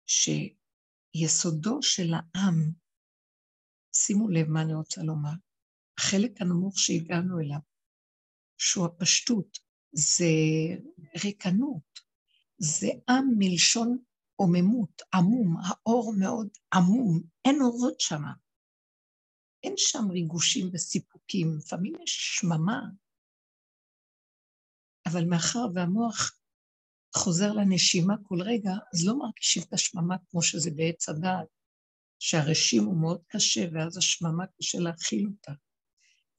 שיסודו של העם, שימו לב מה אני רוצה לומר, החלק הנמוך שהגענו אליו, שהוא הפשטות, זה ריקנות, זה עם מלשון עוממות, עמום, האור מאוד עמום, אין אורות שמה. אין שם ריגושים וסיפוקים, לפעמים יש שממה, אבל מאחר והמוח חוזר לנשימה כל רגע, אז לא מרגישים את השממה כמו שזה בעץ הדעת, שהרשים הוא מאוד קשה, ואז השממה קשה להכיל אותה.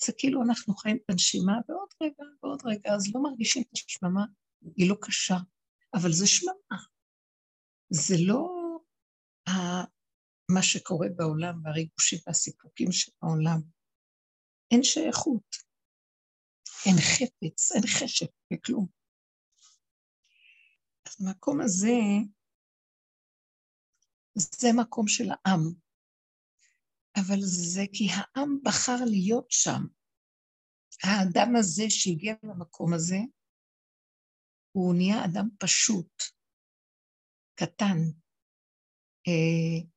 זה כאילו אנחנו חיים את הנשימה, ועוד רגע, ועוד רגע, אז לא מרגישים את השממה, היא לא קשה, אבל זה שממה. זה לא מה שקורה בעולם והריגושים והסיפוקים של העולם. אין שייכות, אין חפץ, אין חשק וכלום. אז המקום הזה, זה מקום של העם, אבל זה כי העם בחר להיות שם. האדם הזה שהגיע למקום הזה, הוא נהיה אדם פשוט, קטן, אה,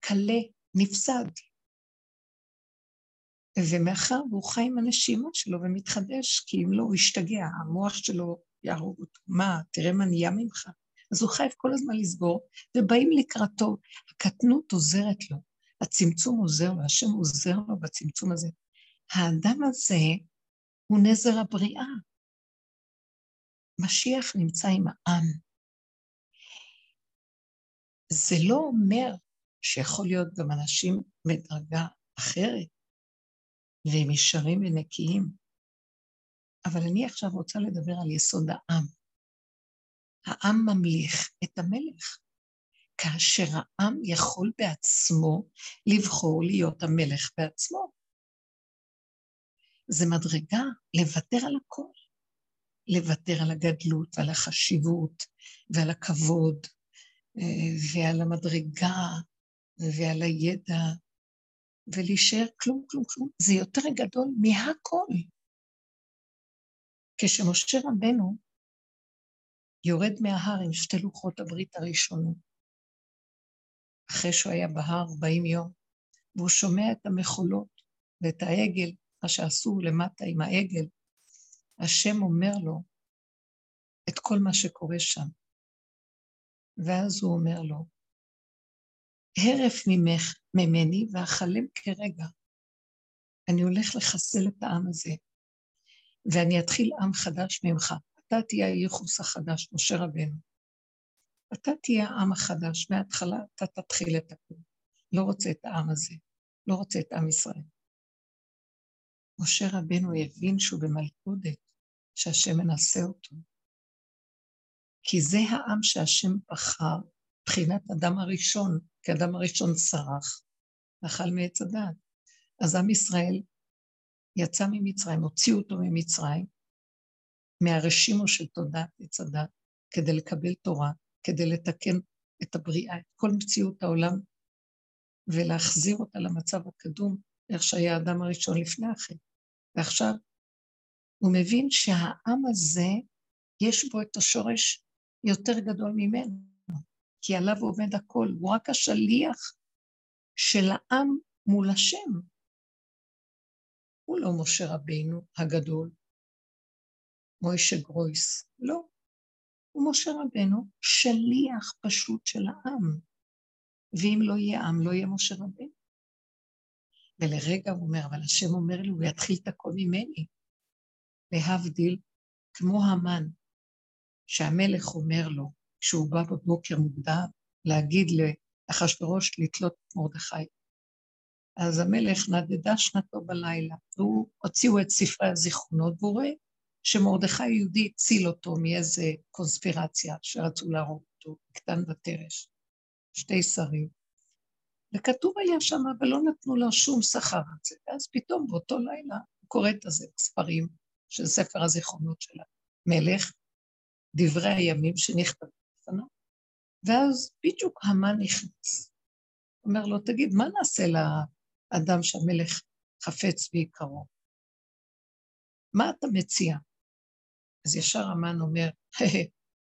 קלה, נפסד. ומאחר והוא חי עם הנשימה שלו ומתחדש, כי אם לא, הוא ישתגע, המוח שלו יהרוג אותו. מה, תראה מה נהיה ממך. אז הוא חייב כל הזמן לסגור, ובאים לקראתו. הקטנות עוזרת לו, הצמצום עוזר לו, השם עוזר לו בצמצום הזה. האדם הזה הוא נזר הבריאה. משיח נמצא עם העם. זה לא אומר שיכול להיות גם אנשים מדרגה אחרת, והם ישרים ונקיים, אבל אני עכשיו רוצה לדבר על יסוד העם. העם ממליך את המלך. כאשר העם יכול בעצמו לבחור להיות המלך בעצמו. זה מדרגה לוותר על הכל. לוותר על הגדלות ועל החשיבות ועל הכבוד אה, ועל המדרגה ועל הידע ולהישאר כלום, כלום, כלום. זה יותר גדול מהכל. כשמשה רבנו יורד מההר עם שתי לוחות הברית הראשונות, אחרי שהוא היה בהר 40 יום, והוא שומע את המחולות ואת העגל, מה שעשו למטה עם העגל, השם אומר לו את כל מה שקורה שם. ואז הוא אומר לו, הרף ממך, ממני ואכלם כרגע. אני הולך לחסל את העם הזה, ואני אתחיל עם חדש ממך. אתה תהיה הייחוס החדש, משה רבנו. אתה תהיה העם החדש, מההתחלה אתה תתחיל את הכול. לא רוצה את העם הזה, לא רוצה את עם ישראל. משה רבנו הבין שהוא במלכודת, שהשם מנסה אותו. כי זה העם שהשם בחר, מבחינת אדם הראשון, כי אדם הראשון סרח, אכל מעץ הדעת. אז עם ישראל יצא ממצרים, הוציאו אותו ממצרים, מהרשימו של תודעת עץ הדת, כדי לקבל תורה, כדי לתקן את הבריאה, את כל מציאות העולם, ולהחזיר אותה למצב הקדום, איך שהיה האדם הראשון לפני החטא. ועכשיו הוא מבין שהעם הזה, יש בו את השורש יותר גדול ממנו, כי עליו עובד הכל, הוא רק השליח של העם מול השם. הוא לא משה רבינו הגדול, מוישה גרויס, לא. הוא משה רבנו שליח פשוט של העם. ואם לא יהיה עם, לא יהיה משה רבנו. ולרגע הוא אומר, אבל השם אומר לי, הוא יתחיל את הכל ממני. להבדיל, כמו המן, שהמלך אומר לו, כשהוא בא בבוקר מוקדם, להגיד לאחשוורוש לתלות את מרדכי. אז המלך נדדה שנתו בלילה, והוא הוציאו את ספרי הזיכרונות, והוא רואה שמרדכי יהודי הציל אותו מאיזה קונספירציה שרצו להרוג אותו, קטן ותרש, שתי שרים. וכתוב היה שם, אבל לא נתנו לו שום שכר על זה. ואז פתאום באותו לילה הוא קורא את הספרים של ספר הזיכרונות של המלך, דברי הימים שנכתבו לפניו, ואז בדיוק המן נכנס. אומר לו, תגיד, מה נעשה לאדם שהמלך חפץ ויקרו? מה אתה מציע? אז ישר המן אומר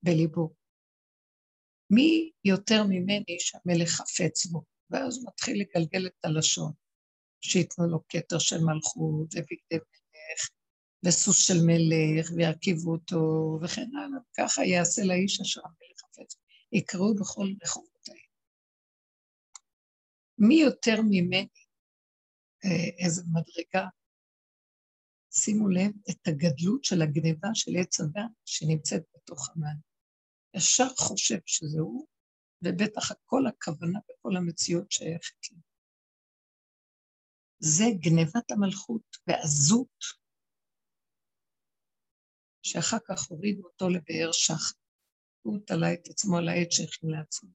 בליבו, מי יותר ממני שהמלך חפץ בו? ואז הוא מתחיל לגלגל את הלשון, שייתנו לו כתר של מלכות ובגדי מלך וסוס של מלך וירכיבו אותו וכן הלאה, ככה יעשה לאיש אשר המלך חפץ. יקראו בכל רחובותיהם. מי יותר ממני, איזה מדרגה, שימו לב את הגדלות של הגניבה של עץ הדת שנמצאת בתוך המן. ישר חושב שזה הוא, ובטח כל הכוונה וכל המציאות שייכת לי. זה גנבת המלכות ועזות, שאחר כך הורידו אותו לבאר שחר. הוא תלה את עצמו על העץ שהכין לעצמו.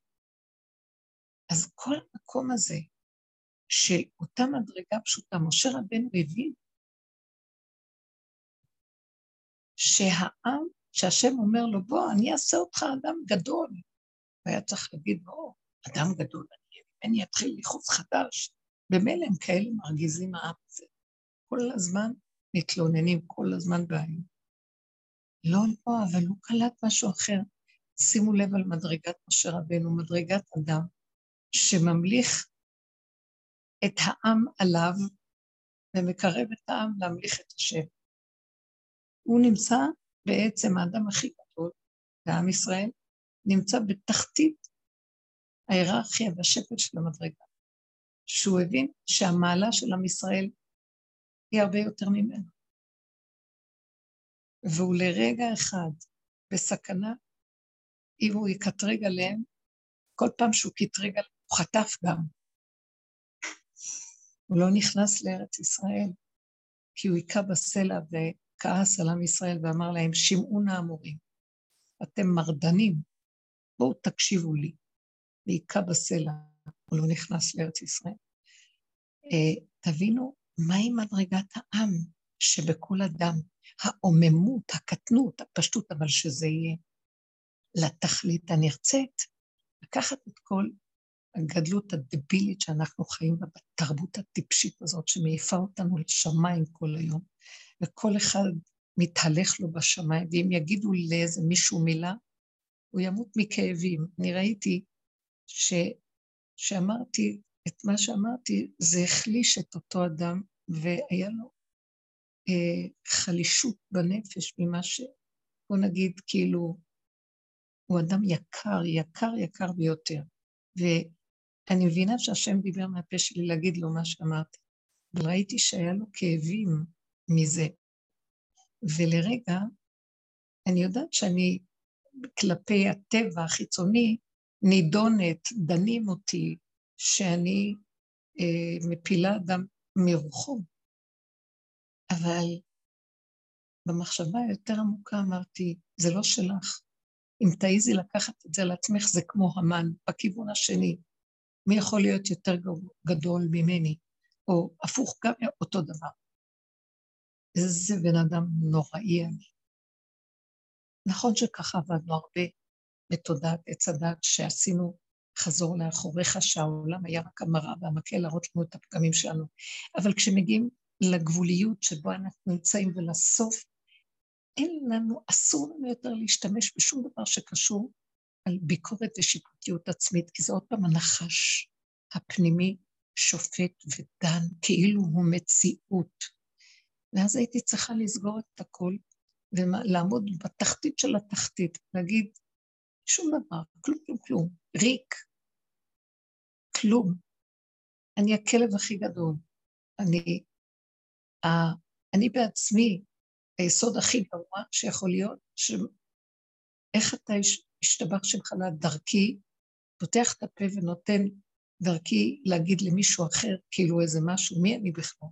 אז כל המקום הזה של אותה מדרגה פשוטה, משה רבנו הבין שהעם, שהשם אומר לו, בוא, אני אעשה אותך אדם גדול. והיה צריך להגיד, בוא, אדם גדול, אני, אני אתחיל לחוץ חדש. במילא הם כאלה מרגיזים העם הזה. כל הזמן מתלוננים, כל הזמן בעיות. לא, לא, אבל הוא קלט משהו אחר. שימו לב על מדרגת משה רבנו, מדרגת אדם שממליך את העם עליו ומקרב את העם להמליך את השם. הוא נמצא בעצם, האדם הכי גדול בעם ישראל, נמצא בתחתית ההיררכיה והשפל של המדרגה, שהוא הבין שהמעלה של עם ישראל היא הרבה יותר ממנו. והוא לרגע אחד בסכנה, אם הוא יקטרג עליהם, כל פעם שהוא קטרג עליהם, הוא חטף גם. הוא לא נכנס לארץ ישראל, כי הוא היכה בסלע כעס על עם ישראל ואמר להם, שמעו נא המורים, אתם מרדנים, בואו תקשיבו לי. והיכה בסלע, הוא לא נכנס לארץ ישראל. אה, תבינו מהי מדרגת העם שבכל אדם, העוממות, הקטנות, הפשטות, אבל שזה יהיה לתכלית הנרצית, לקחת את כל הגדלות הדבילית שאנחנו חיים בה, בתרבות הטיפשית הזאת שמעיפה אותנו לשמיים כל היום, וכל אחד מתהלך לו בשמיים, ואם יגידו לאיזה מישהו מילה, הוא ימות מכאבים. אני ראיתי ש... שאמרתי את מה שאמרתי, זה החליש את אותו אדם, והיה לו אה, חלישות בנפש ממה ש... בוא נגיד, כאילו, הוא אדם יקר, יקר, יקר ביותר. ואני מבינה שהשם דיבר מהפה שלי להגיד לו מה שאמרתי, אבל ראיתי שהיה לו כאבים מזה. ולרגע, אני יודעת שאני, כלפי הטבע החיצוני, נידונת, דנים אותי, שאני אה, מפילה אדם מרוחו. אבל במחשבה היותר עמוקה אמרתי, זה לא שלך. אם תעיזי לקחת את זה על עצמך, זה כמו המן, בכיוון השני. מי יכול להיות יותר גדול ממני? או הפוך, גם אותו דבר. איזה בן אדם נוראי אני. נכון שככה עבדנו הרבה בתודעת עץ הדת, שעשינו חזור לאחוריך, שהעולם היה רק המראה והמקל להראות לנו את הפגמים שלנו. אבל כשמגיעים לגבוליות שבו אנחנו נמצאים ולסוף, אין לנו, אסור לנו יותר להשתמש בשום דבר שקשור על ביקורת ושיפוטיות עצמית, כי זה עוד פעם הנחש הפנימי שופט ודן, כאילו הוא מציאות. ואז הייתי צריכה לסגור את הכל ולעמוד בתחתית של התחתית, להגיד, שום דבר, כלום, כלום, כלום, ריק, כלום. אני הכלב הכי גדול. אני, ה, אני בעצמי היסוד הכי גרוע שיכול להיות, שאיך אתה השתבח שלך לדרכי, פותח את הפה ונותן דרכי להגיד למישהו אחר כאילו איזה משהו, מי אני בכלל?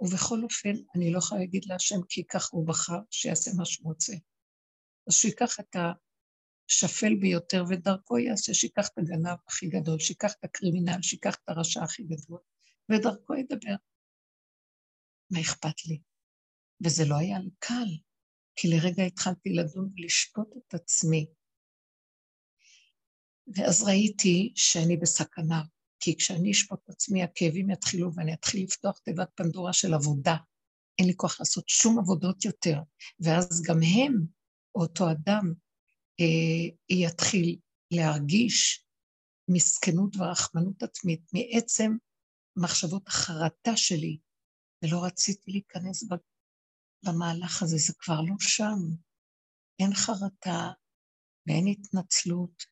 ובכל אופן, אני לא יכולה להגיד להשם כי ככה הוא בחר, שיעשה מה שהוא רוצה. אז שיקח את השפל ביותר ודרכו יעשה, שיקח את הגנב הכי גדול, שיקח את הקרימינל, שיקח את הרשע הכי גדול, ודרכו ידבר. מה אכפת לי? וזה לא היה לי קל, כי לרגע התחלתי לדון ולשפוט את עצמי. ואז ראיתי שאני בסכנה, כי כשאני אשפוט את עצמי, הכאבים יתחילו ואני אתחיל לפתוח תיבת פנדורה של עבודה. אין לי כוח לעשות שום עבודות יותר. ואז גם הם, אותו אדם, אה, יתחיל להרגיש מסכנות ורחמנות עצמית מעצם מחשבות החרטה שלי, ולא רציתי להיכנס במהלך הזה, זה כבר לא שם. אין חרטה ואין התנצלות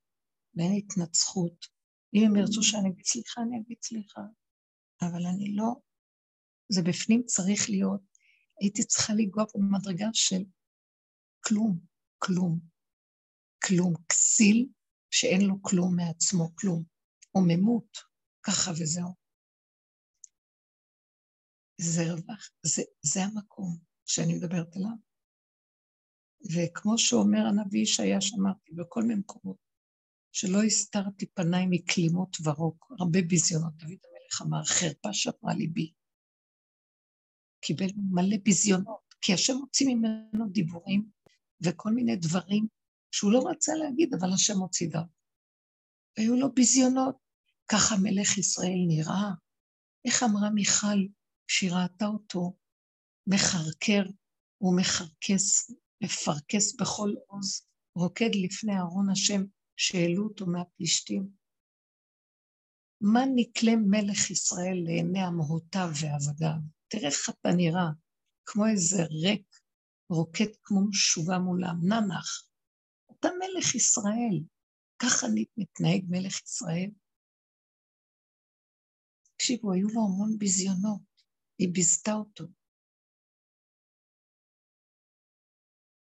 ואין התנצחות. אם הם ירצו שאני אגיד סליחה, אני אגיד סליחה. אבל אני לא... זה בפנים צריך להיות. הייתי צריכה לנגוע במדרגה של כלום, כלום, כלום. כסיל שאין לו כלום מעצמו, כלום. עוממות, ככה וזהו. זה רווח, זה, זה המקום. שאני מדברת עליו. וכמו שאומר הנביא ישעיה, שאמרתי בכל מיני מקומות, שלא הסתרתי פניי מכלימות ורוק, הרבה ביזיונות. דוד המלך אמר, חרפה שמרה ליבי. קיבל מלא ביזיונות, כי השם הוציא ממנו דיבורים וכל מיני דברים שהוא לא רצה להגיד, אבל השם הוציא דם. והיו לו ביזיונות. ככה מלך ישראל נראה. איך אמרה מיכל כשהיא ראתה אותו מחרקר ומחרקס, מפרקס בכל עוז, רוקד לפני ארון השם שהעלו אותו מהפלישתים. מה נקלה מלך ישראל לעיני המהותיו ועבדיו? תראה איך אתה נראה, כמו איזה ריק, רוקד כמו משוגע מולם, ננח. אתה מלך ישראל, ככה מתנהג מלך ישראל? תקשיבו, היו לו המון ביזיונות, היא ביזתה אותו.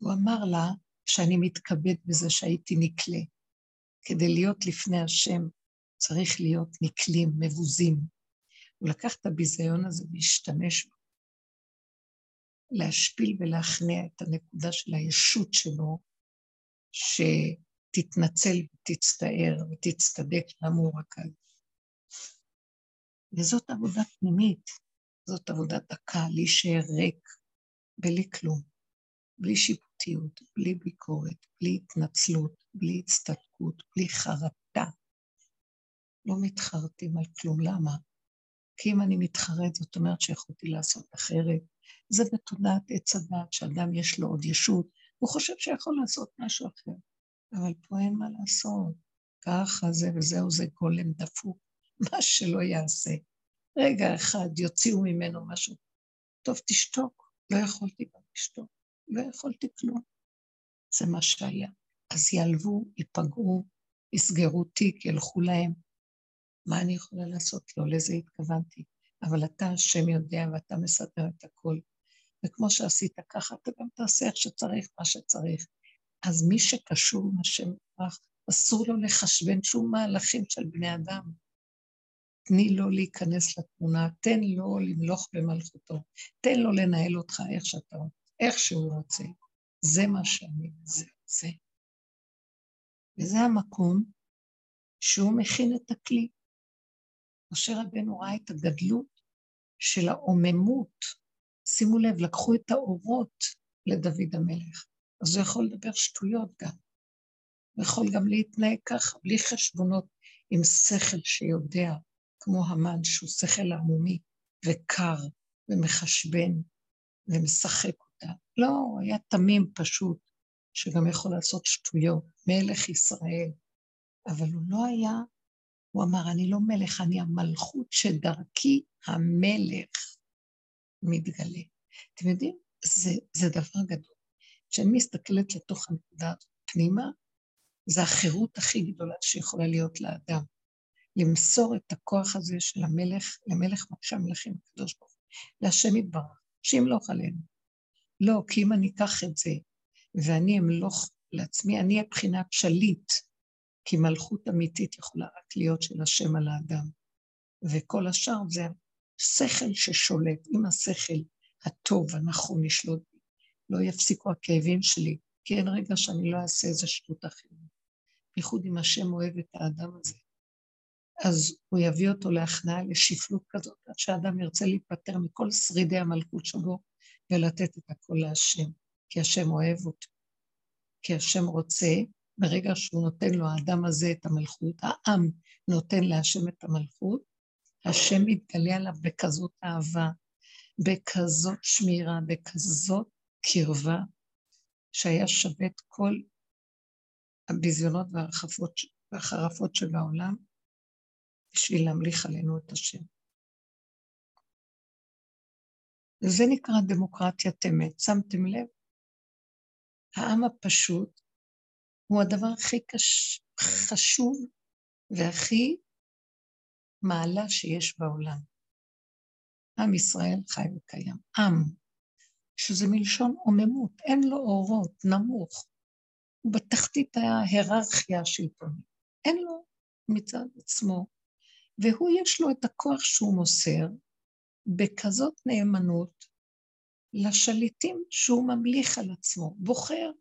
הוא אמר לה שאני מתכבד בזה שהייתי נקלה. כדי להיות לפני השם צריך להיות נקלים, מבוזים. הוא לקח את הביזיון הזה והשתמש בו. להשפיל ולהכניע את הנקודה של הישות שלו, שתתנצל ותצטער ותצטדק למה הוא רק. וזאת עבודה פנימית, זאת עבודה דקה, להישאר ריק, בלי כלום, בלי שיפוטיות, בלי ביקורת, בלי התנצלות, בלי הצטדקות, בלי חרטה. לא מתחרטים על כלום, למה? כי אם אני מתחרט, זאת אומרת שיכולתי לעשות אחרת. זה בתודעת עץ הדת, שאדם יש לו עוד ישות, הוא חושב שיכול לעשות משהו אחר. אבל פה אין מה לעשות. ככה זה וזהו, זה גולם דפוק, מה שלא יעשה. רגע אחד יוציאו ממנו משהו. טוב, תשתוק. לא יכולתי גם לשתוק. לא יכולתי כלום. זה מה שהיה. אז יעלבו, ייפגעו, יסגרו תיק, ילכו להם. מה אני יכולה לעשות? לא לזה התכוונתי. אבל אתה, השם יודע, ואתה מסדר את הכל. וכמו שעשית ככה, אתה גם תעשה איך שצריך, מה שצריך. אז מי שקשור עם השם יתברך, אסור לו לחשבן שום מהלכים של בני אדם. תני לו להיכנס לתמונה, תן לו למלוך במלכותו, תן לו לנהל אותך איך שאתה רוצה, איך שהוא רוצה. זה מה שאני, זה, זה. וזה המקום שהוא מכין את הכלי. משה רבנו ראה את הגדלות של העוממות. שימו לב, לקחו את האורות לדוד המלך. אז הוא יכול לדבר שטויות גם. הוא יכול גם להתנהג ככה, בלי חשבונות, עם שכל שיודע, כמו המן, שהוא שכל עמומי וקר ומחשבן ומשחק. לא, הוא היה תמים פשוט, שגם יכול לעשות שטויות, מלך ישראל. אבל הוא לא היה, הוא אמר, אני לא מלך, אני המלכות שדרכי המלך מתגלה. אתם יודעים, זה, זה דבר גדול. כשאני מסתכלת לתוך הנקודה הזאת פנימה, זה החירות הכי גדולה שיכולה להיות לאדם. למסור את הכוח הזה של המלך, למלך מלכי המלכים הקדוש ברוך הוא, להשם יתברך, שימלוך עלינו. לא, כי אם אני אקח את זה ואני אמלוך לעצמי, אני אהיה בחינת כי מלכות אמיתית יכולה רק להיות של השם על האדם. וכל השאר זה שכל ששולט. אם השכל הטוב, הנכון, ישלוט בי, לא יפסיקו הכאבים שלי, כי אין רגע שאני לא אעשה איזה שטות אחרת. בייחוד אם השם אוהב את האדם הזה. אז הוא יביא אותו להכנעה, לשפלות כזאת, עד שהאדם ירצה להיפטר מכל שרידי המלכות שלו ולתת את הכל להשם, כי השם אוהב אותו. כי השם רוצה, ברגע שהוא נותן לו, האדם הזה, את המלכות, העם נותן להשם את המלכות, השם מתגלה עליו בכזאת אהבה, בכזאת שמירה, בכזאת קרבה, שהיה שווה את כל הביזיונות והחרפות של העולם, בשביל להמליך עלינו את השם. וזה נקרא דמוקרטיית אמת. שמתם לב? העם הפשוט הוא הדבר הכי קש... חשוב והכי מעלה שיש בעולם. עם ישראל חי וקיים. עם, שזה מלשון עוממות, אין לו אורות, נמוך. הוא בתחתית ההיררכיה השלטונית. אין לו מצד עצמו והוא יש לו את הכוח שהוא מוסר בכזאת נאמנות לשליטים שהוא ממליך על עצמו, בוחר.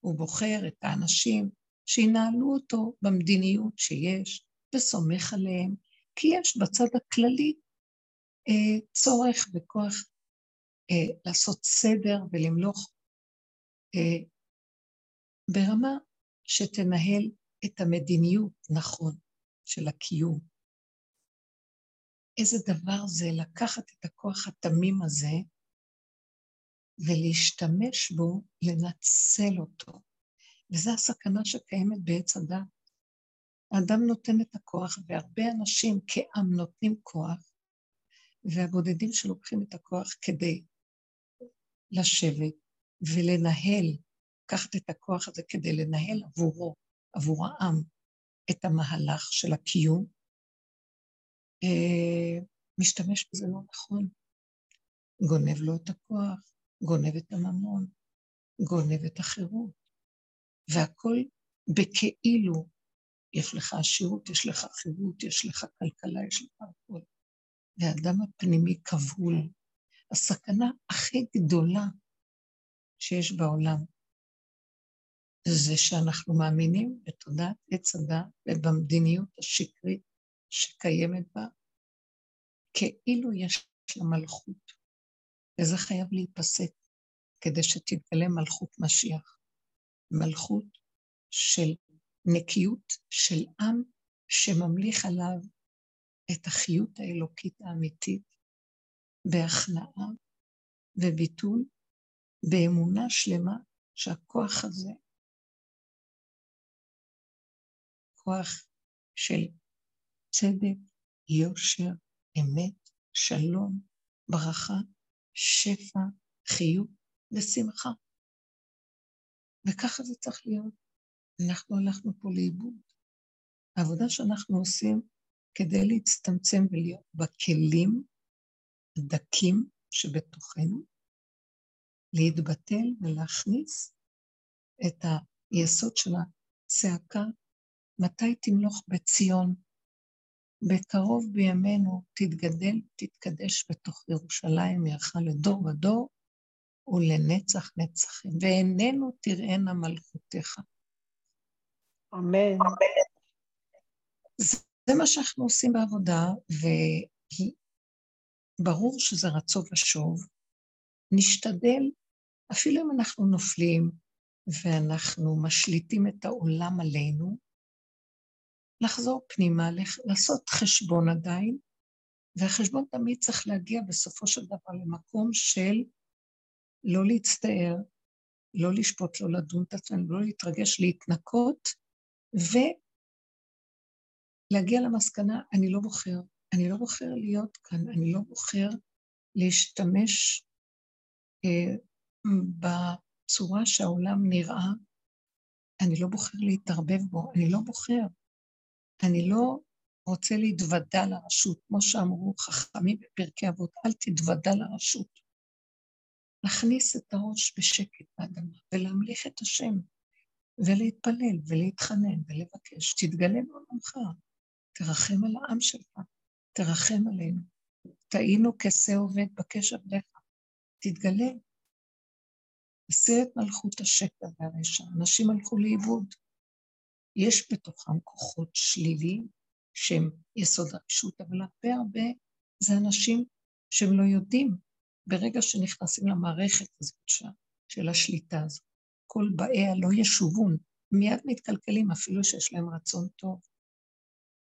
הוא בוחר את האנשים שינהלו אותו במדיניות שיש, וסומך עליהם, כי יש בצד הכללי אה, צורך וכוח אה, לעשות סדר ולמלוך אה, ברמה שתנהל את המדיניות נכון של הקיום. איזה דבר זה לקחת את הכוח התמים הזה ולהשתמש בו, לנצל אותו. וזו הסכנה שקיימת בעץ הדת. האדם נותן את הכוח, והרבה אנשים כעם נותנים כוח, והבודדים שלוקחים את הכוח כדי לשבת ולנהל, לקחת את הכוח הזה כדי לנהל עבורו, עבור העם, את המהלך של הקיום, משתמש בזה לא נכון. גונב לו את הכוח, גונב את הממון, גונב את החירות, והכל בכאילו. יש לך עשירות, יש לך חירות, יש לך כלכלה, יש לך הכול. והאדם הפנימי כבול, הסכנה הכי גדולה שיש בעולם זה שאנחנו מאמינים בתודעת עץ הדת ובמדיניות השקרית שקיימת בה, כאילו יש לה מלכות, וזה חייב להיפסק כדי שתתגלה מלכות משיח. מלכות של נקיות של עם שממליך עליו את החיות האלוקית האמיתית בהכנעה וביטול, באמונה שלמה שהכוח הזה, כוח של צדק, יושר, אמת, שלום, ברכה, שפע, חיות ושמחה. וככה זה צריך להיות. אנחנו הלכנו פה לאיבוד. העבודה שאנחנו עושים כדי להצטמצם ולהיות בכלים הדקים שבתוכנו, להתבטל ולהכניס את היסוד של הצעקה, מתי תמלוך בציון? בקרוב בימינו תתגדל, תתקדש בתוך ירושלים, מערכה לדור ודור ולנצח נצחים, ועינינו תראינה מלכותיך. אמן. זה מה שאנחנו עושים בעבודה, וברור שזה רצו ושוב. נשתדל, אפילו אם אנחנו נופלים ואנחנו משליטים את העולם עלינו, לחזור פנימה, לעשות חשבון עדיין, והחשבון תמיד צריך להגיע בסופו של דבר למקום של לא להצטער, לא לשפוט, לא לדון את עצמנו, לא להתרגש, להתנקות, ולהגיע למסקנה, אני לא בוחר, אני לא בוחר להיות כאן, אני לא בוחר להשתמש אה, בצורה שהעולם נראה, אני לא בוחר להתערבב בו, אני לא בוחר. אני לא רוצה להתוודע לרשות, כמו שאמרו חכמים בפרקי אבות, אל תתוודע לרשות. להכניס את הראש בשקט באדמה ולהמליך את השם, ולהתפלל ולהתחנן ולבקש, תתגלה בעולמך, תרחם על העם שלך, תרחם עלינו. טעינו כשה עובד בקש עבדיך, תתגלה. הסיר את מלכות השקר והרשע, אנשים הלכו לאיבוד. יש בתוכם כוחות שליליים שהם יסוד הרשות, אבל הרבה הרבה זה אנשים שהם לא יודעים ברגע שנכנסים למערכת הזאת של השליטה הזאת. כל באיה לא ישובון, מיד מתקלקלים אפילו שיש להם רצון טוב,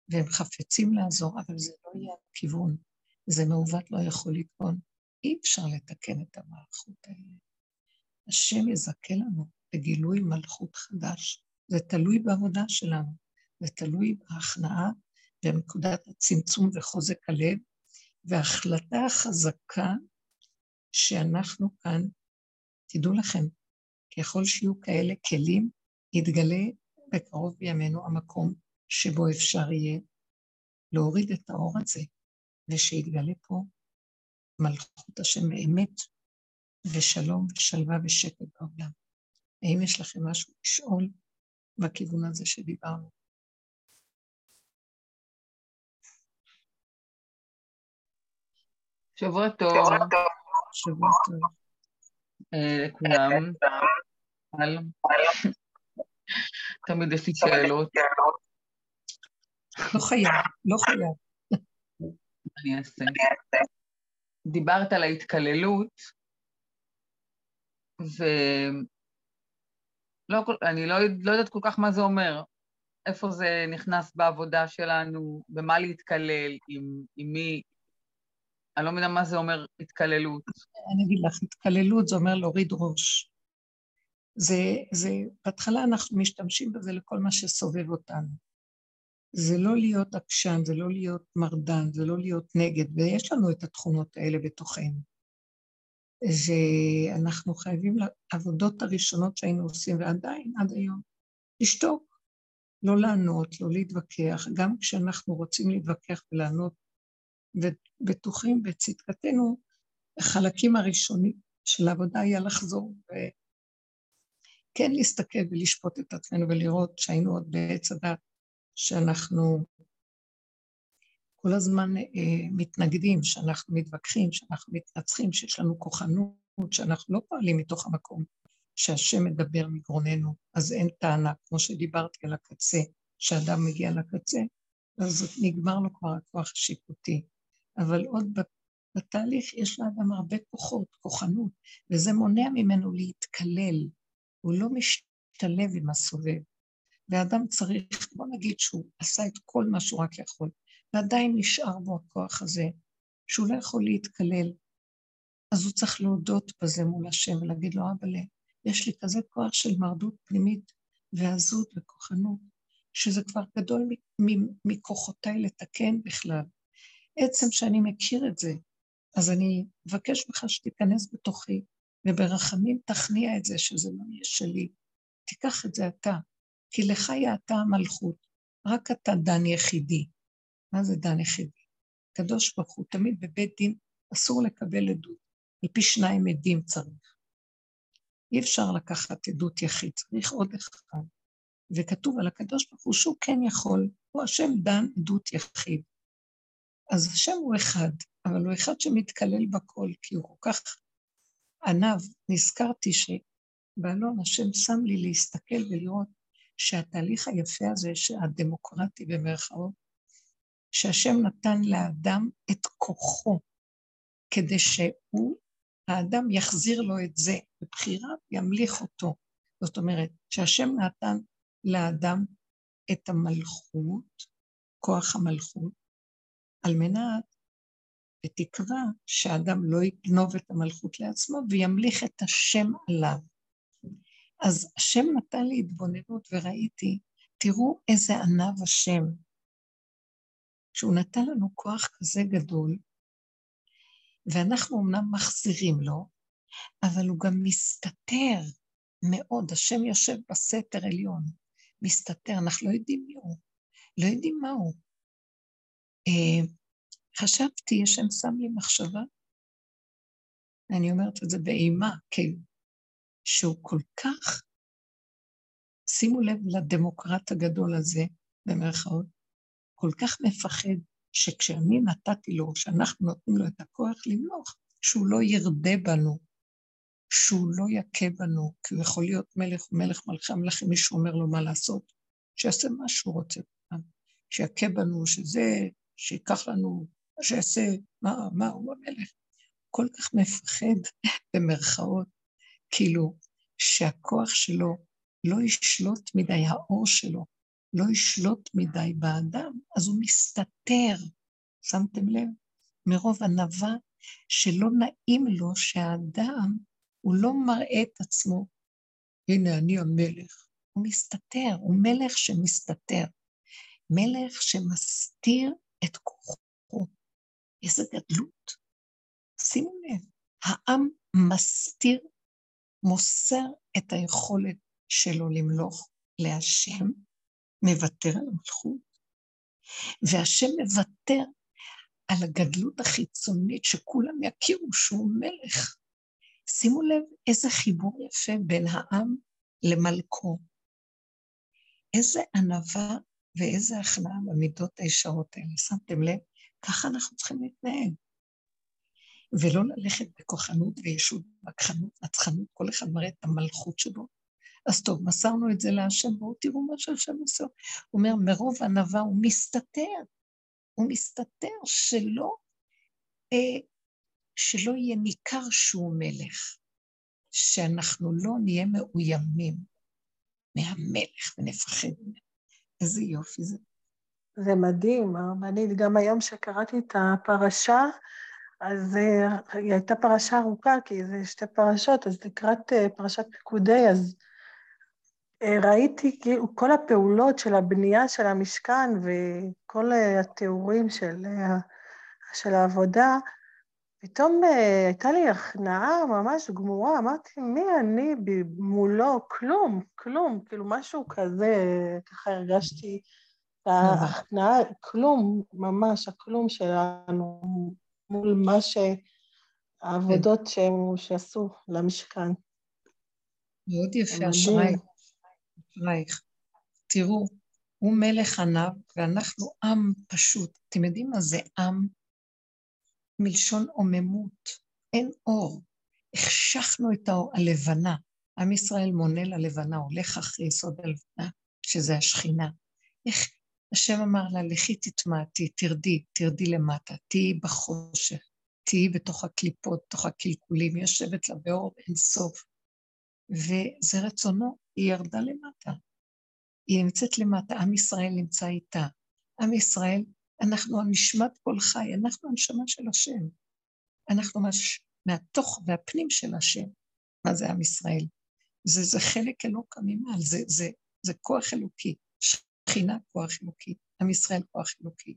והם חפצים לעזור, אבל זה לא יהיה הכיוון, זה מעוות לא יכול לתקון. אי אפשר לתקן את המערכות האלה. השם יזכה לנו בגילוי מלכות חדש. זה תלוי בעבודה שלנו, זה תלוי בהכנעה בנקודת הצמצום וחוזק הלב, וההחלטה החזקה שאנחנו כאן, תדעו לכם, ככל שיהיו כאלה כלים, יתגלה בקרוב בימינו המקום שבו אפשר יהיה להוריד את האור הזה, ושיתגלה פה מלכות השם באמת, ושלום ושלווה ושקט בעולם. האם יש לכם משהו לשאול בכיוון הזה שדיברנו? שבוע טוב. שבוע טוב. אה, לכולם. תמיד יש לי שאלות. לא חייב, לא חייב. אני אעשה. דיברת על ההתקללות, ואני לא, לא יודעת כל כך מה זה אומר. איפה זה נכנס בעבודה שלנו, במה להתקלל, עם, עם מי, אני לא מבינה מה זה אומר התקללות. אני אגיד לך, התקללות זה אומר להוריד ראש. זה, זה, בהתחלה אנחנו משתמשים בזה לכל מה שסובב אותנו. זה לא להיות עקשן, זה לא להיות מרדן, זה לא להיות נגד, ויש לנו את התכונות האלה בתוכנו. ואנחנו חייבים, לעבודות הראשונות שהיינו עושים, ועדיין, עד היום, לשתוק, לא לענות, לא להתווכח, גם כשאנחנו רוצים להתווכח ולענות ובטוחים בצדקתנו, החלקים הראשונים של העבודה היה לחזור וכן להסתכל ולשפוט את עצמנו ולראות שהיינו עוד בעץ הדת, שאנחנו כל הזמן אה, מתנגדים, שאנחנו מתווכחים, שאנחנו מתנצחים, שיש לנו כוחנות, שאנחנו לא פועלים מתוך המקום שהשם מדבר מגרוננו, אז אין טענה, כמו שדיברתי על הקצה, שאדם מגיע לקצה, אז נגמר לו כבר הכוח השיפוטי. אבל עוד בתהליך יש לאדם הרבה כוחות, כוחנות, וזה מונע ממנו להתקלל. הוא לא משתלב עם הסובב. ואדם צריך, בוא נגיד שהוא עשה את כל מה שהוא רק יכול, ועדיין נשאר בו הכוח הזה, שהוא לא יכול להתקלל, אז הוא צריך להודות בזה מול השם ולהגיד לו, אבא, יש לי כזה כוח של מרדות פנימית ועזות וכוחנות, שזה כבר גדול מכוחותיי לתקן בכלל. עצם שאני מכיר את זה, אז אני מבקש ממך שתיכנס בתוכי, וברחמים תכניע את זה שזה לא יהיה שלי. תיקח את זה אתה, כי לך היא אתה המלכות, רק אתה דן יחידי. מה זה דן יחידי? קדוש ברוך הוא, תמיד בבית דין אסור לקבל עדות, על פי שניים עדים צריך. אי אפשר לקחת עדות יחיד, צריך עוד אחד. וכתוב על הקדוש ברוך הוא שהוא כן יכול, הוא השם דן עדות יחיד. אז השם הוא אחד, אבל הוא אחד שמתקלל בכל, כי הוא כל כך ענב. נזכרתי שבעלון השם שם לי להסתכל ולראות שהתהליך היפה הזה, הדמוקרטי במרכאות, שהשם נתן לאדם את כוחו, כדי שהוא, האדם יחזיר לו את זה, בבחירה ימליך אותו. זאת אומרת, שהשם נתן לאדם את המלכות, כוח המלכות, על מנת, בתקווה, שהאדם לא יגנוב את המלכות לעצמו וימליך את השם עליו. אז השם נתן לי התבוננות וראיתי, תראו איזה ענב השם, שהוא נתן לנו כוח כזה גדול, ואנחנו אמנם מחזירים לו, אבל הוא גם מסתתר מאוד. השם יושב בסתר עליון, מסתתר, אנחנו לא יודעים מי הוא, לא יודעים מה הוא. אה, חשבתי, השם שם לי מחשבה, אני אומרת את זה באימה, כאילו, שהוא כל כך, שימו לב לדמוקרט הגדול הזה, במרכאות, כל כך מפחד שכשאני נתתי לו, שאנחנו נותנים לו את הכוח למלוך, שהוא לא ירדה בנו, שהוא לא יכה בנו, כי הוא יכול להיות מלך מלך מלכי המלכים, מישהו אומר לו מה לעשות, שיעשה מה שהוא רוצה, שיכה בנו, שזה, שיקח לנו, שיעשה, מה, מה, הוא המלך. כל כך מפחד, במרכאות, כאילו, שהכוח שלו לא ישלוט מדי, האור שלו לא ישלוט מדי באדם, אז הוא מסתתר, שמתם לב? מרוב ענווה שלא נעים לו שהאדם, הוא לא מראה את עצמו, הנה אני המלך. הוא מסתתר, הוא מלך שמסתתר. מלך שמסתיר את כוחו. איזה גדלות. שימו לב, העם מסתיר, מוסר את היכולת שלו למלוך להשם, מוותר על המלכות, והשם מוותר על הגדלות החיצונית שכולם יכירו שהוא מלך. שימו לב איזה חיבור יפה בין העם למלכו. איזה ענווה ואיזה הכנעה במידות הישרות האלה. שמתם לב? ככה אנחנו צריכים להתנהג. ולא ללכת בכוחנות וישות, וכחנות, נצחנות, כל אחד מראה את המלכות שלו, אז טוב, מסרנו את זה להשם, בואו תראו מה שהשם עושה. הוא אומר, מרוב ענווה הוא מסתתר, הוא מסתתר שלא, אה, שלא יהיה ניכר שהוא מלך, שאנחנו לא נהיה מאוימים מהמלך ונפחד ממנו. איזה יופי זה. זה מדהים, אני גם היום שקראתי את הפרשה, אז אה, היא הייתה פרשה ארוכה, כי זה שתי פרשות, אז לקראת אה, פרשת פקודי, אז ראיתי כאילו כל הפעולות של הבנייה של המשכן וכל התיאורים של, של העבודה, פתאום אה, הייתה לי הכנעה ממש גמורה, אמרתי, מי אני מולו? כלום, כלום, כאילו משהו כזה, ככה הרגשתי את ההכנעה, כלום, ממש, הכלום שלנו מול מה שהעבודות שהם, שעשו למשכן. מאוד יפה, אשרייך. אלייך. תראו, הוא מלך עניו, ואנחנו עם פשוט. אתם יודעים מה זה עם? מלשון עוממות. אין אור. החשכנו את האור, הלבנה. עם ישראל מונה ללבנה, הולך אחרי יסוד הלבנה, שזה השכינה. איך השם אמר לה, לכי תתמעטי, תרדי, תרדי למטה, תהיי בחושך, תהיי בתוך הקליפות, בתוך הקלקולים, יושבת לה באור אין סוף. וזה רצונו, היא ירדה למטה. היא נמצאת למטה, עם ישראל נמצא איתה. עם ישראל, אנחנו הנשמת כל חי, אנחנו הנשמה של השם. אנחנו מש... מהתוך והפנים של השם. מה זה עם ישראל? זה, זה חלק אלוקא ממעל, זה, זה, זה כוח אלוקי. שכינה כוח אלוקי, עם ישראל כוח אלוקי.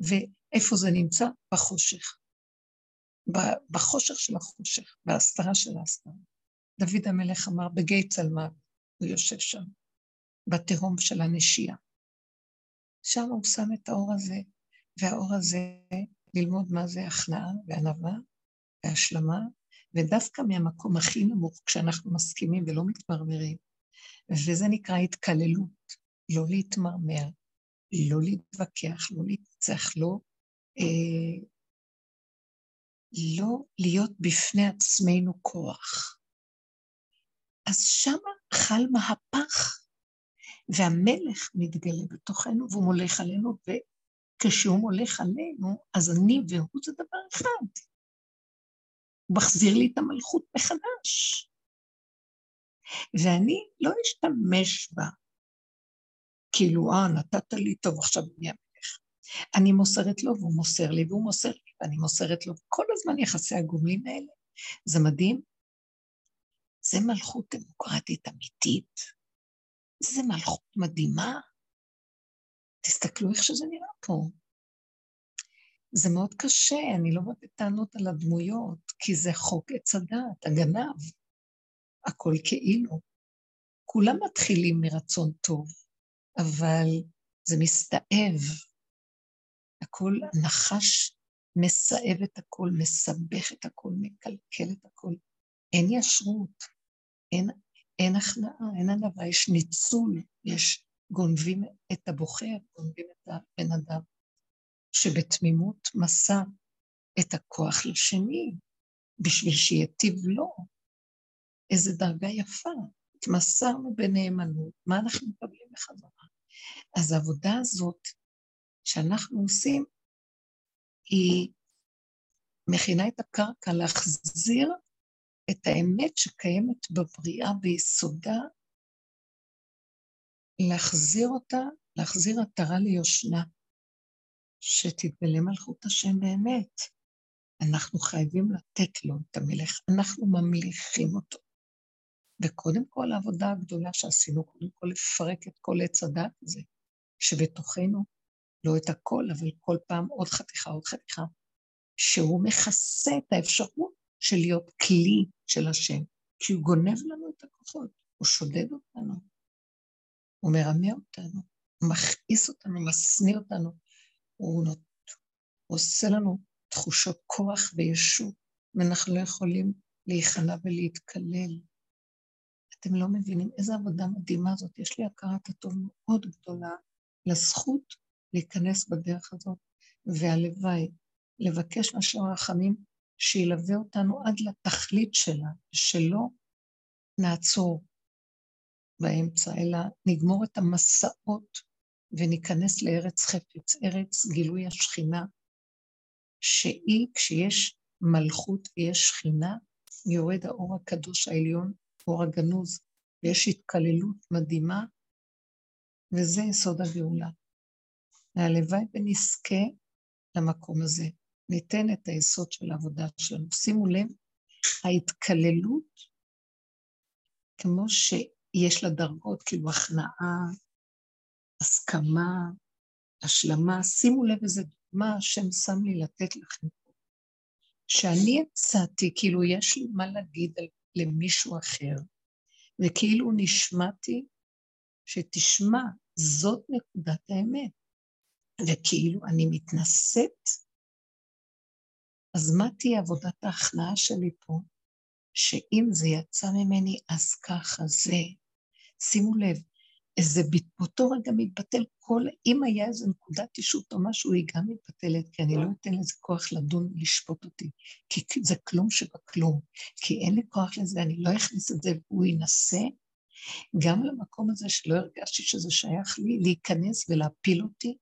ואיפה זה נמצא? בחושך. בחושך של החושך, בהסתרה של ההסתרה. דוד המלך אמר, בגיא צלמיו, הוא יושב שם, בתהום של הנשייה. שם הוא שם את האור הזה, והאור הזה, ללמוד מה זה הכנעה וענווה והשלמה, ודווקא מהמקום הכי נמוך, כשאנחנו מסכימים ולא מתמרמרים, וזה נקרא התקללות. לא להתמרמר, לא להתווכח, לא להתנצח, לא, אה, לא להיות בפני עצמנו כוח. אז שמה חל מהפך, והמלך מתגלה בתוכנו והוא מולך עלינו, וכשהוא מולך עלינו, אז אני והוא זה דבר אחד. הוא מחזיר לי את המלכות מחדש. ואני לא אשתמש בה כאילו, אה, נתת לי, טוב, עכשיו אני המלך. אני מוסרת לו והוא מוסר לי, והוא מוסר לי ואני מוסרת לו. כל הזמן יחסי הגומלין האלה. זה מדהים. זה מלכות דמוקרטית אמיתית. זה מלכות מדהימה. תסתכלו איך שזה נראה פה. זה מאוד קשה, אני לא באה בטענות על הדמויות, כי זה חוק עץ הדעת, הגנב. הכל כאילו. כולם מתחילים מרצון טוב. אבל זה מסתאב. הכל נחש מסאב את הכל, מסבך את הכל, מקלקל את הכל. אין ישרות, אין, אין הכנעה, אין ענווה, יש ניצול, יש גונבים את הבוחר, גונבים את הבן אדם, שבתמימות מסר את הכוח לשני, בשביל שיטיב לו. איזה דרגה יפה. התמסרנו בנאמנות, מה אנחנו מקבלים בחזרה? אז העבודה הזאת שאנחנו עושים, היא מכינה את הקרקע להחזיר את האמת שקיימת בבריאה ביסודה, להחזיר אותה, להחזיר עטרה ליושנה, שתתגלה מלכות השם באמת. אנחנו חייבים לתת לו את המלך, אנחנו ממליכים אותו. וקודם כל העבודה הגדולה שעשינו, קודם כל לפרק את כל עץ הדת הזה, שבתוכנו, לא את הכל, אבל כל פעם עוד חתיכה, עוד חתיכה, שהוא מכסה את האפשרות של להיות כלי של השם, כי הוא גונב לנו את הכוחות, הוא שודד אותנו, הוא מרמה אותנו, הוא מכעיס אותנו, משניא אותנו, הוא, נות... הוא עושה לנו תחושות כוח וישות, ואנחנו לא יכולים להיכנע ולהתקלל. אתם לא מבינים איזה עבודה מדהימה זאת. יש לי הכרת הטוב מאוד גדולה לזכות להיכנס בדרך הזאת, והלוואי, לבקש מהשם הרחמים שילווה אותנו עד לתכלית שלה, שלא נעצור באמצע, אלא נגמור את המסעות וניכנס לארץ חפץ, ארץ גילוי השכינה, שהיא, כשיש מלכות ויש שכינה, יורד האור הקדוש העליון אור הגנוז, ויש התקללות מדהימה, וזה יסוד הגאולה. והלוואי ונזכה למקום הזה. ניתן את היסוד של העבודה שלנו. שימו לב, ההתקללות, כמו שיש לה דרגות, כאילו הכנעה, הסכמה, השלמה, שימו לב איזה דוגמה השם שם לי לתת לכם. שאני הצעתי, כאילו יש לי מה להגיד למישהו אחר, וכאילו נשמעתי שתשמע, זאת נקודת האמת, וכאילו אני מתנשאת, אז מה תהיה עבודת ההכנעה שלי פה? שאם זה יצא ממני, אז ככה זה. שימו לב, איזה, באותו רגע מתבטל כל, אם היה איזה נקודת אישות או משהו, היא גם מתבטלת, כי אני לא אתן לזה כוח לדון ולשפוט אותי, כי זה כלום שבכלום, כי אין לי כוח לזה, אני לא אכניס את זה, והוא ינסה גם למקום הזה שלא הרגשתי שזה שייך לי, להיכנס ולהפיל אותי,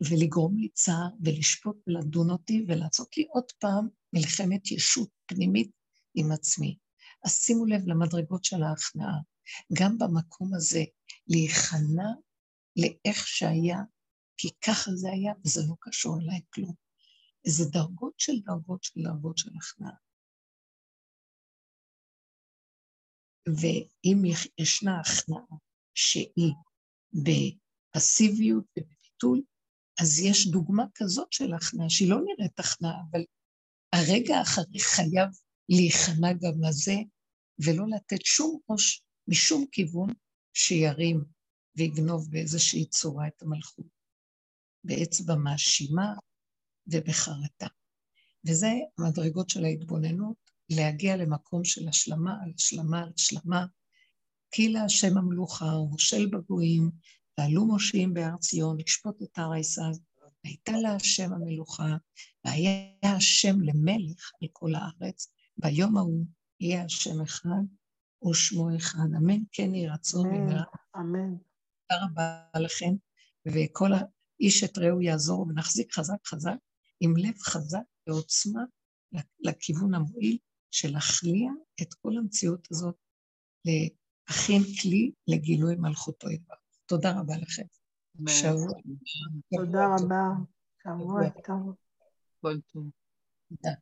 ולגרום לי צער, ולשפוט ולדון אותי, ולעשות לי עוד פעם מלחמת ישות פנימית עם עצמי. אז שימו לב למדרגות של ההכנעה. גם במקום הזה, להיכנע לאיך שהיה, כי ככה זה היה, וזה לא קשור אליי כלום. איזה דרגות של דרגות של דרגות של הכנעה. ואם ישנה הכנעה שהיא בפסיביות ובביטול, אז יש דוגמה כזאת של הכנעה, שהיא לא נראית הכנעה, אבל הרגע האחרי חייב להיכנע גם לזה, ולא לתת שום ראש משום כיוון שירים ויגנוב באיזושהי צורה את המלכות, באצבע מאשימה ובחרטה. וזה המדרגות של ההתבוננות, להגיע למקום של השלמה על השלמה על השלמה, כי להשם המלוכה ומושל בגויים, ועלו מושיעים בהר ציון, לשפוט את הר עשיו, והייתה לה השם המלוכה, והיה השם למלך על כל הארץ, ביום ההוא יהיה השם אחד ושמו אחד. אמן כן יהי רצון במהרה. אמן. תודה רבה לכם, וכל האיש את רעהו יעזור, ונחזיק חזק חזק, עם לב חזק ועוצמה לכיוון המועיל של להכליע את כל המציאות הזאת, להכין כלי לגילוי מלכותו ידבר. תודה רבה לכם. שבוע. תודה רבה. שבוע טוב. כל טוב. תודה.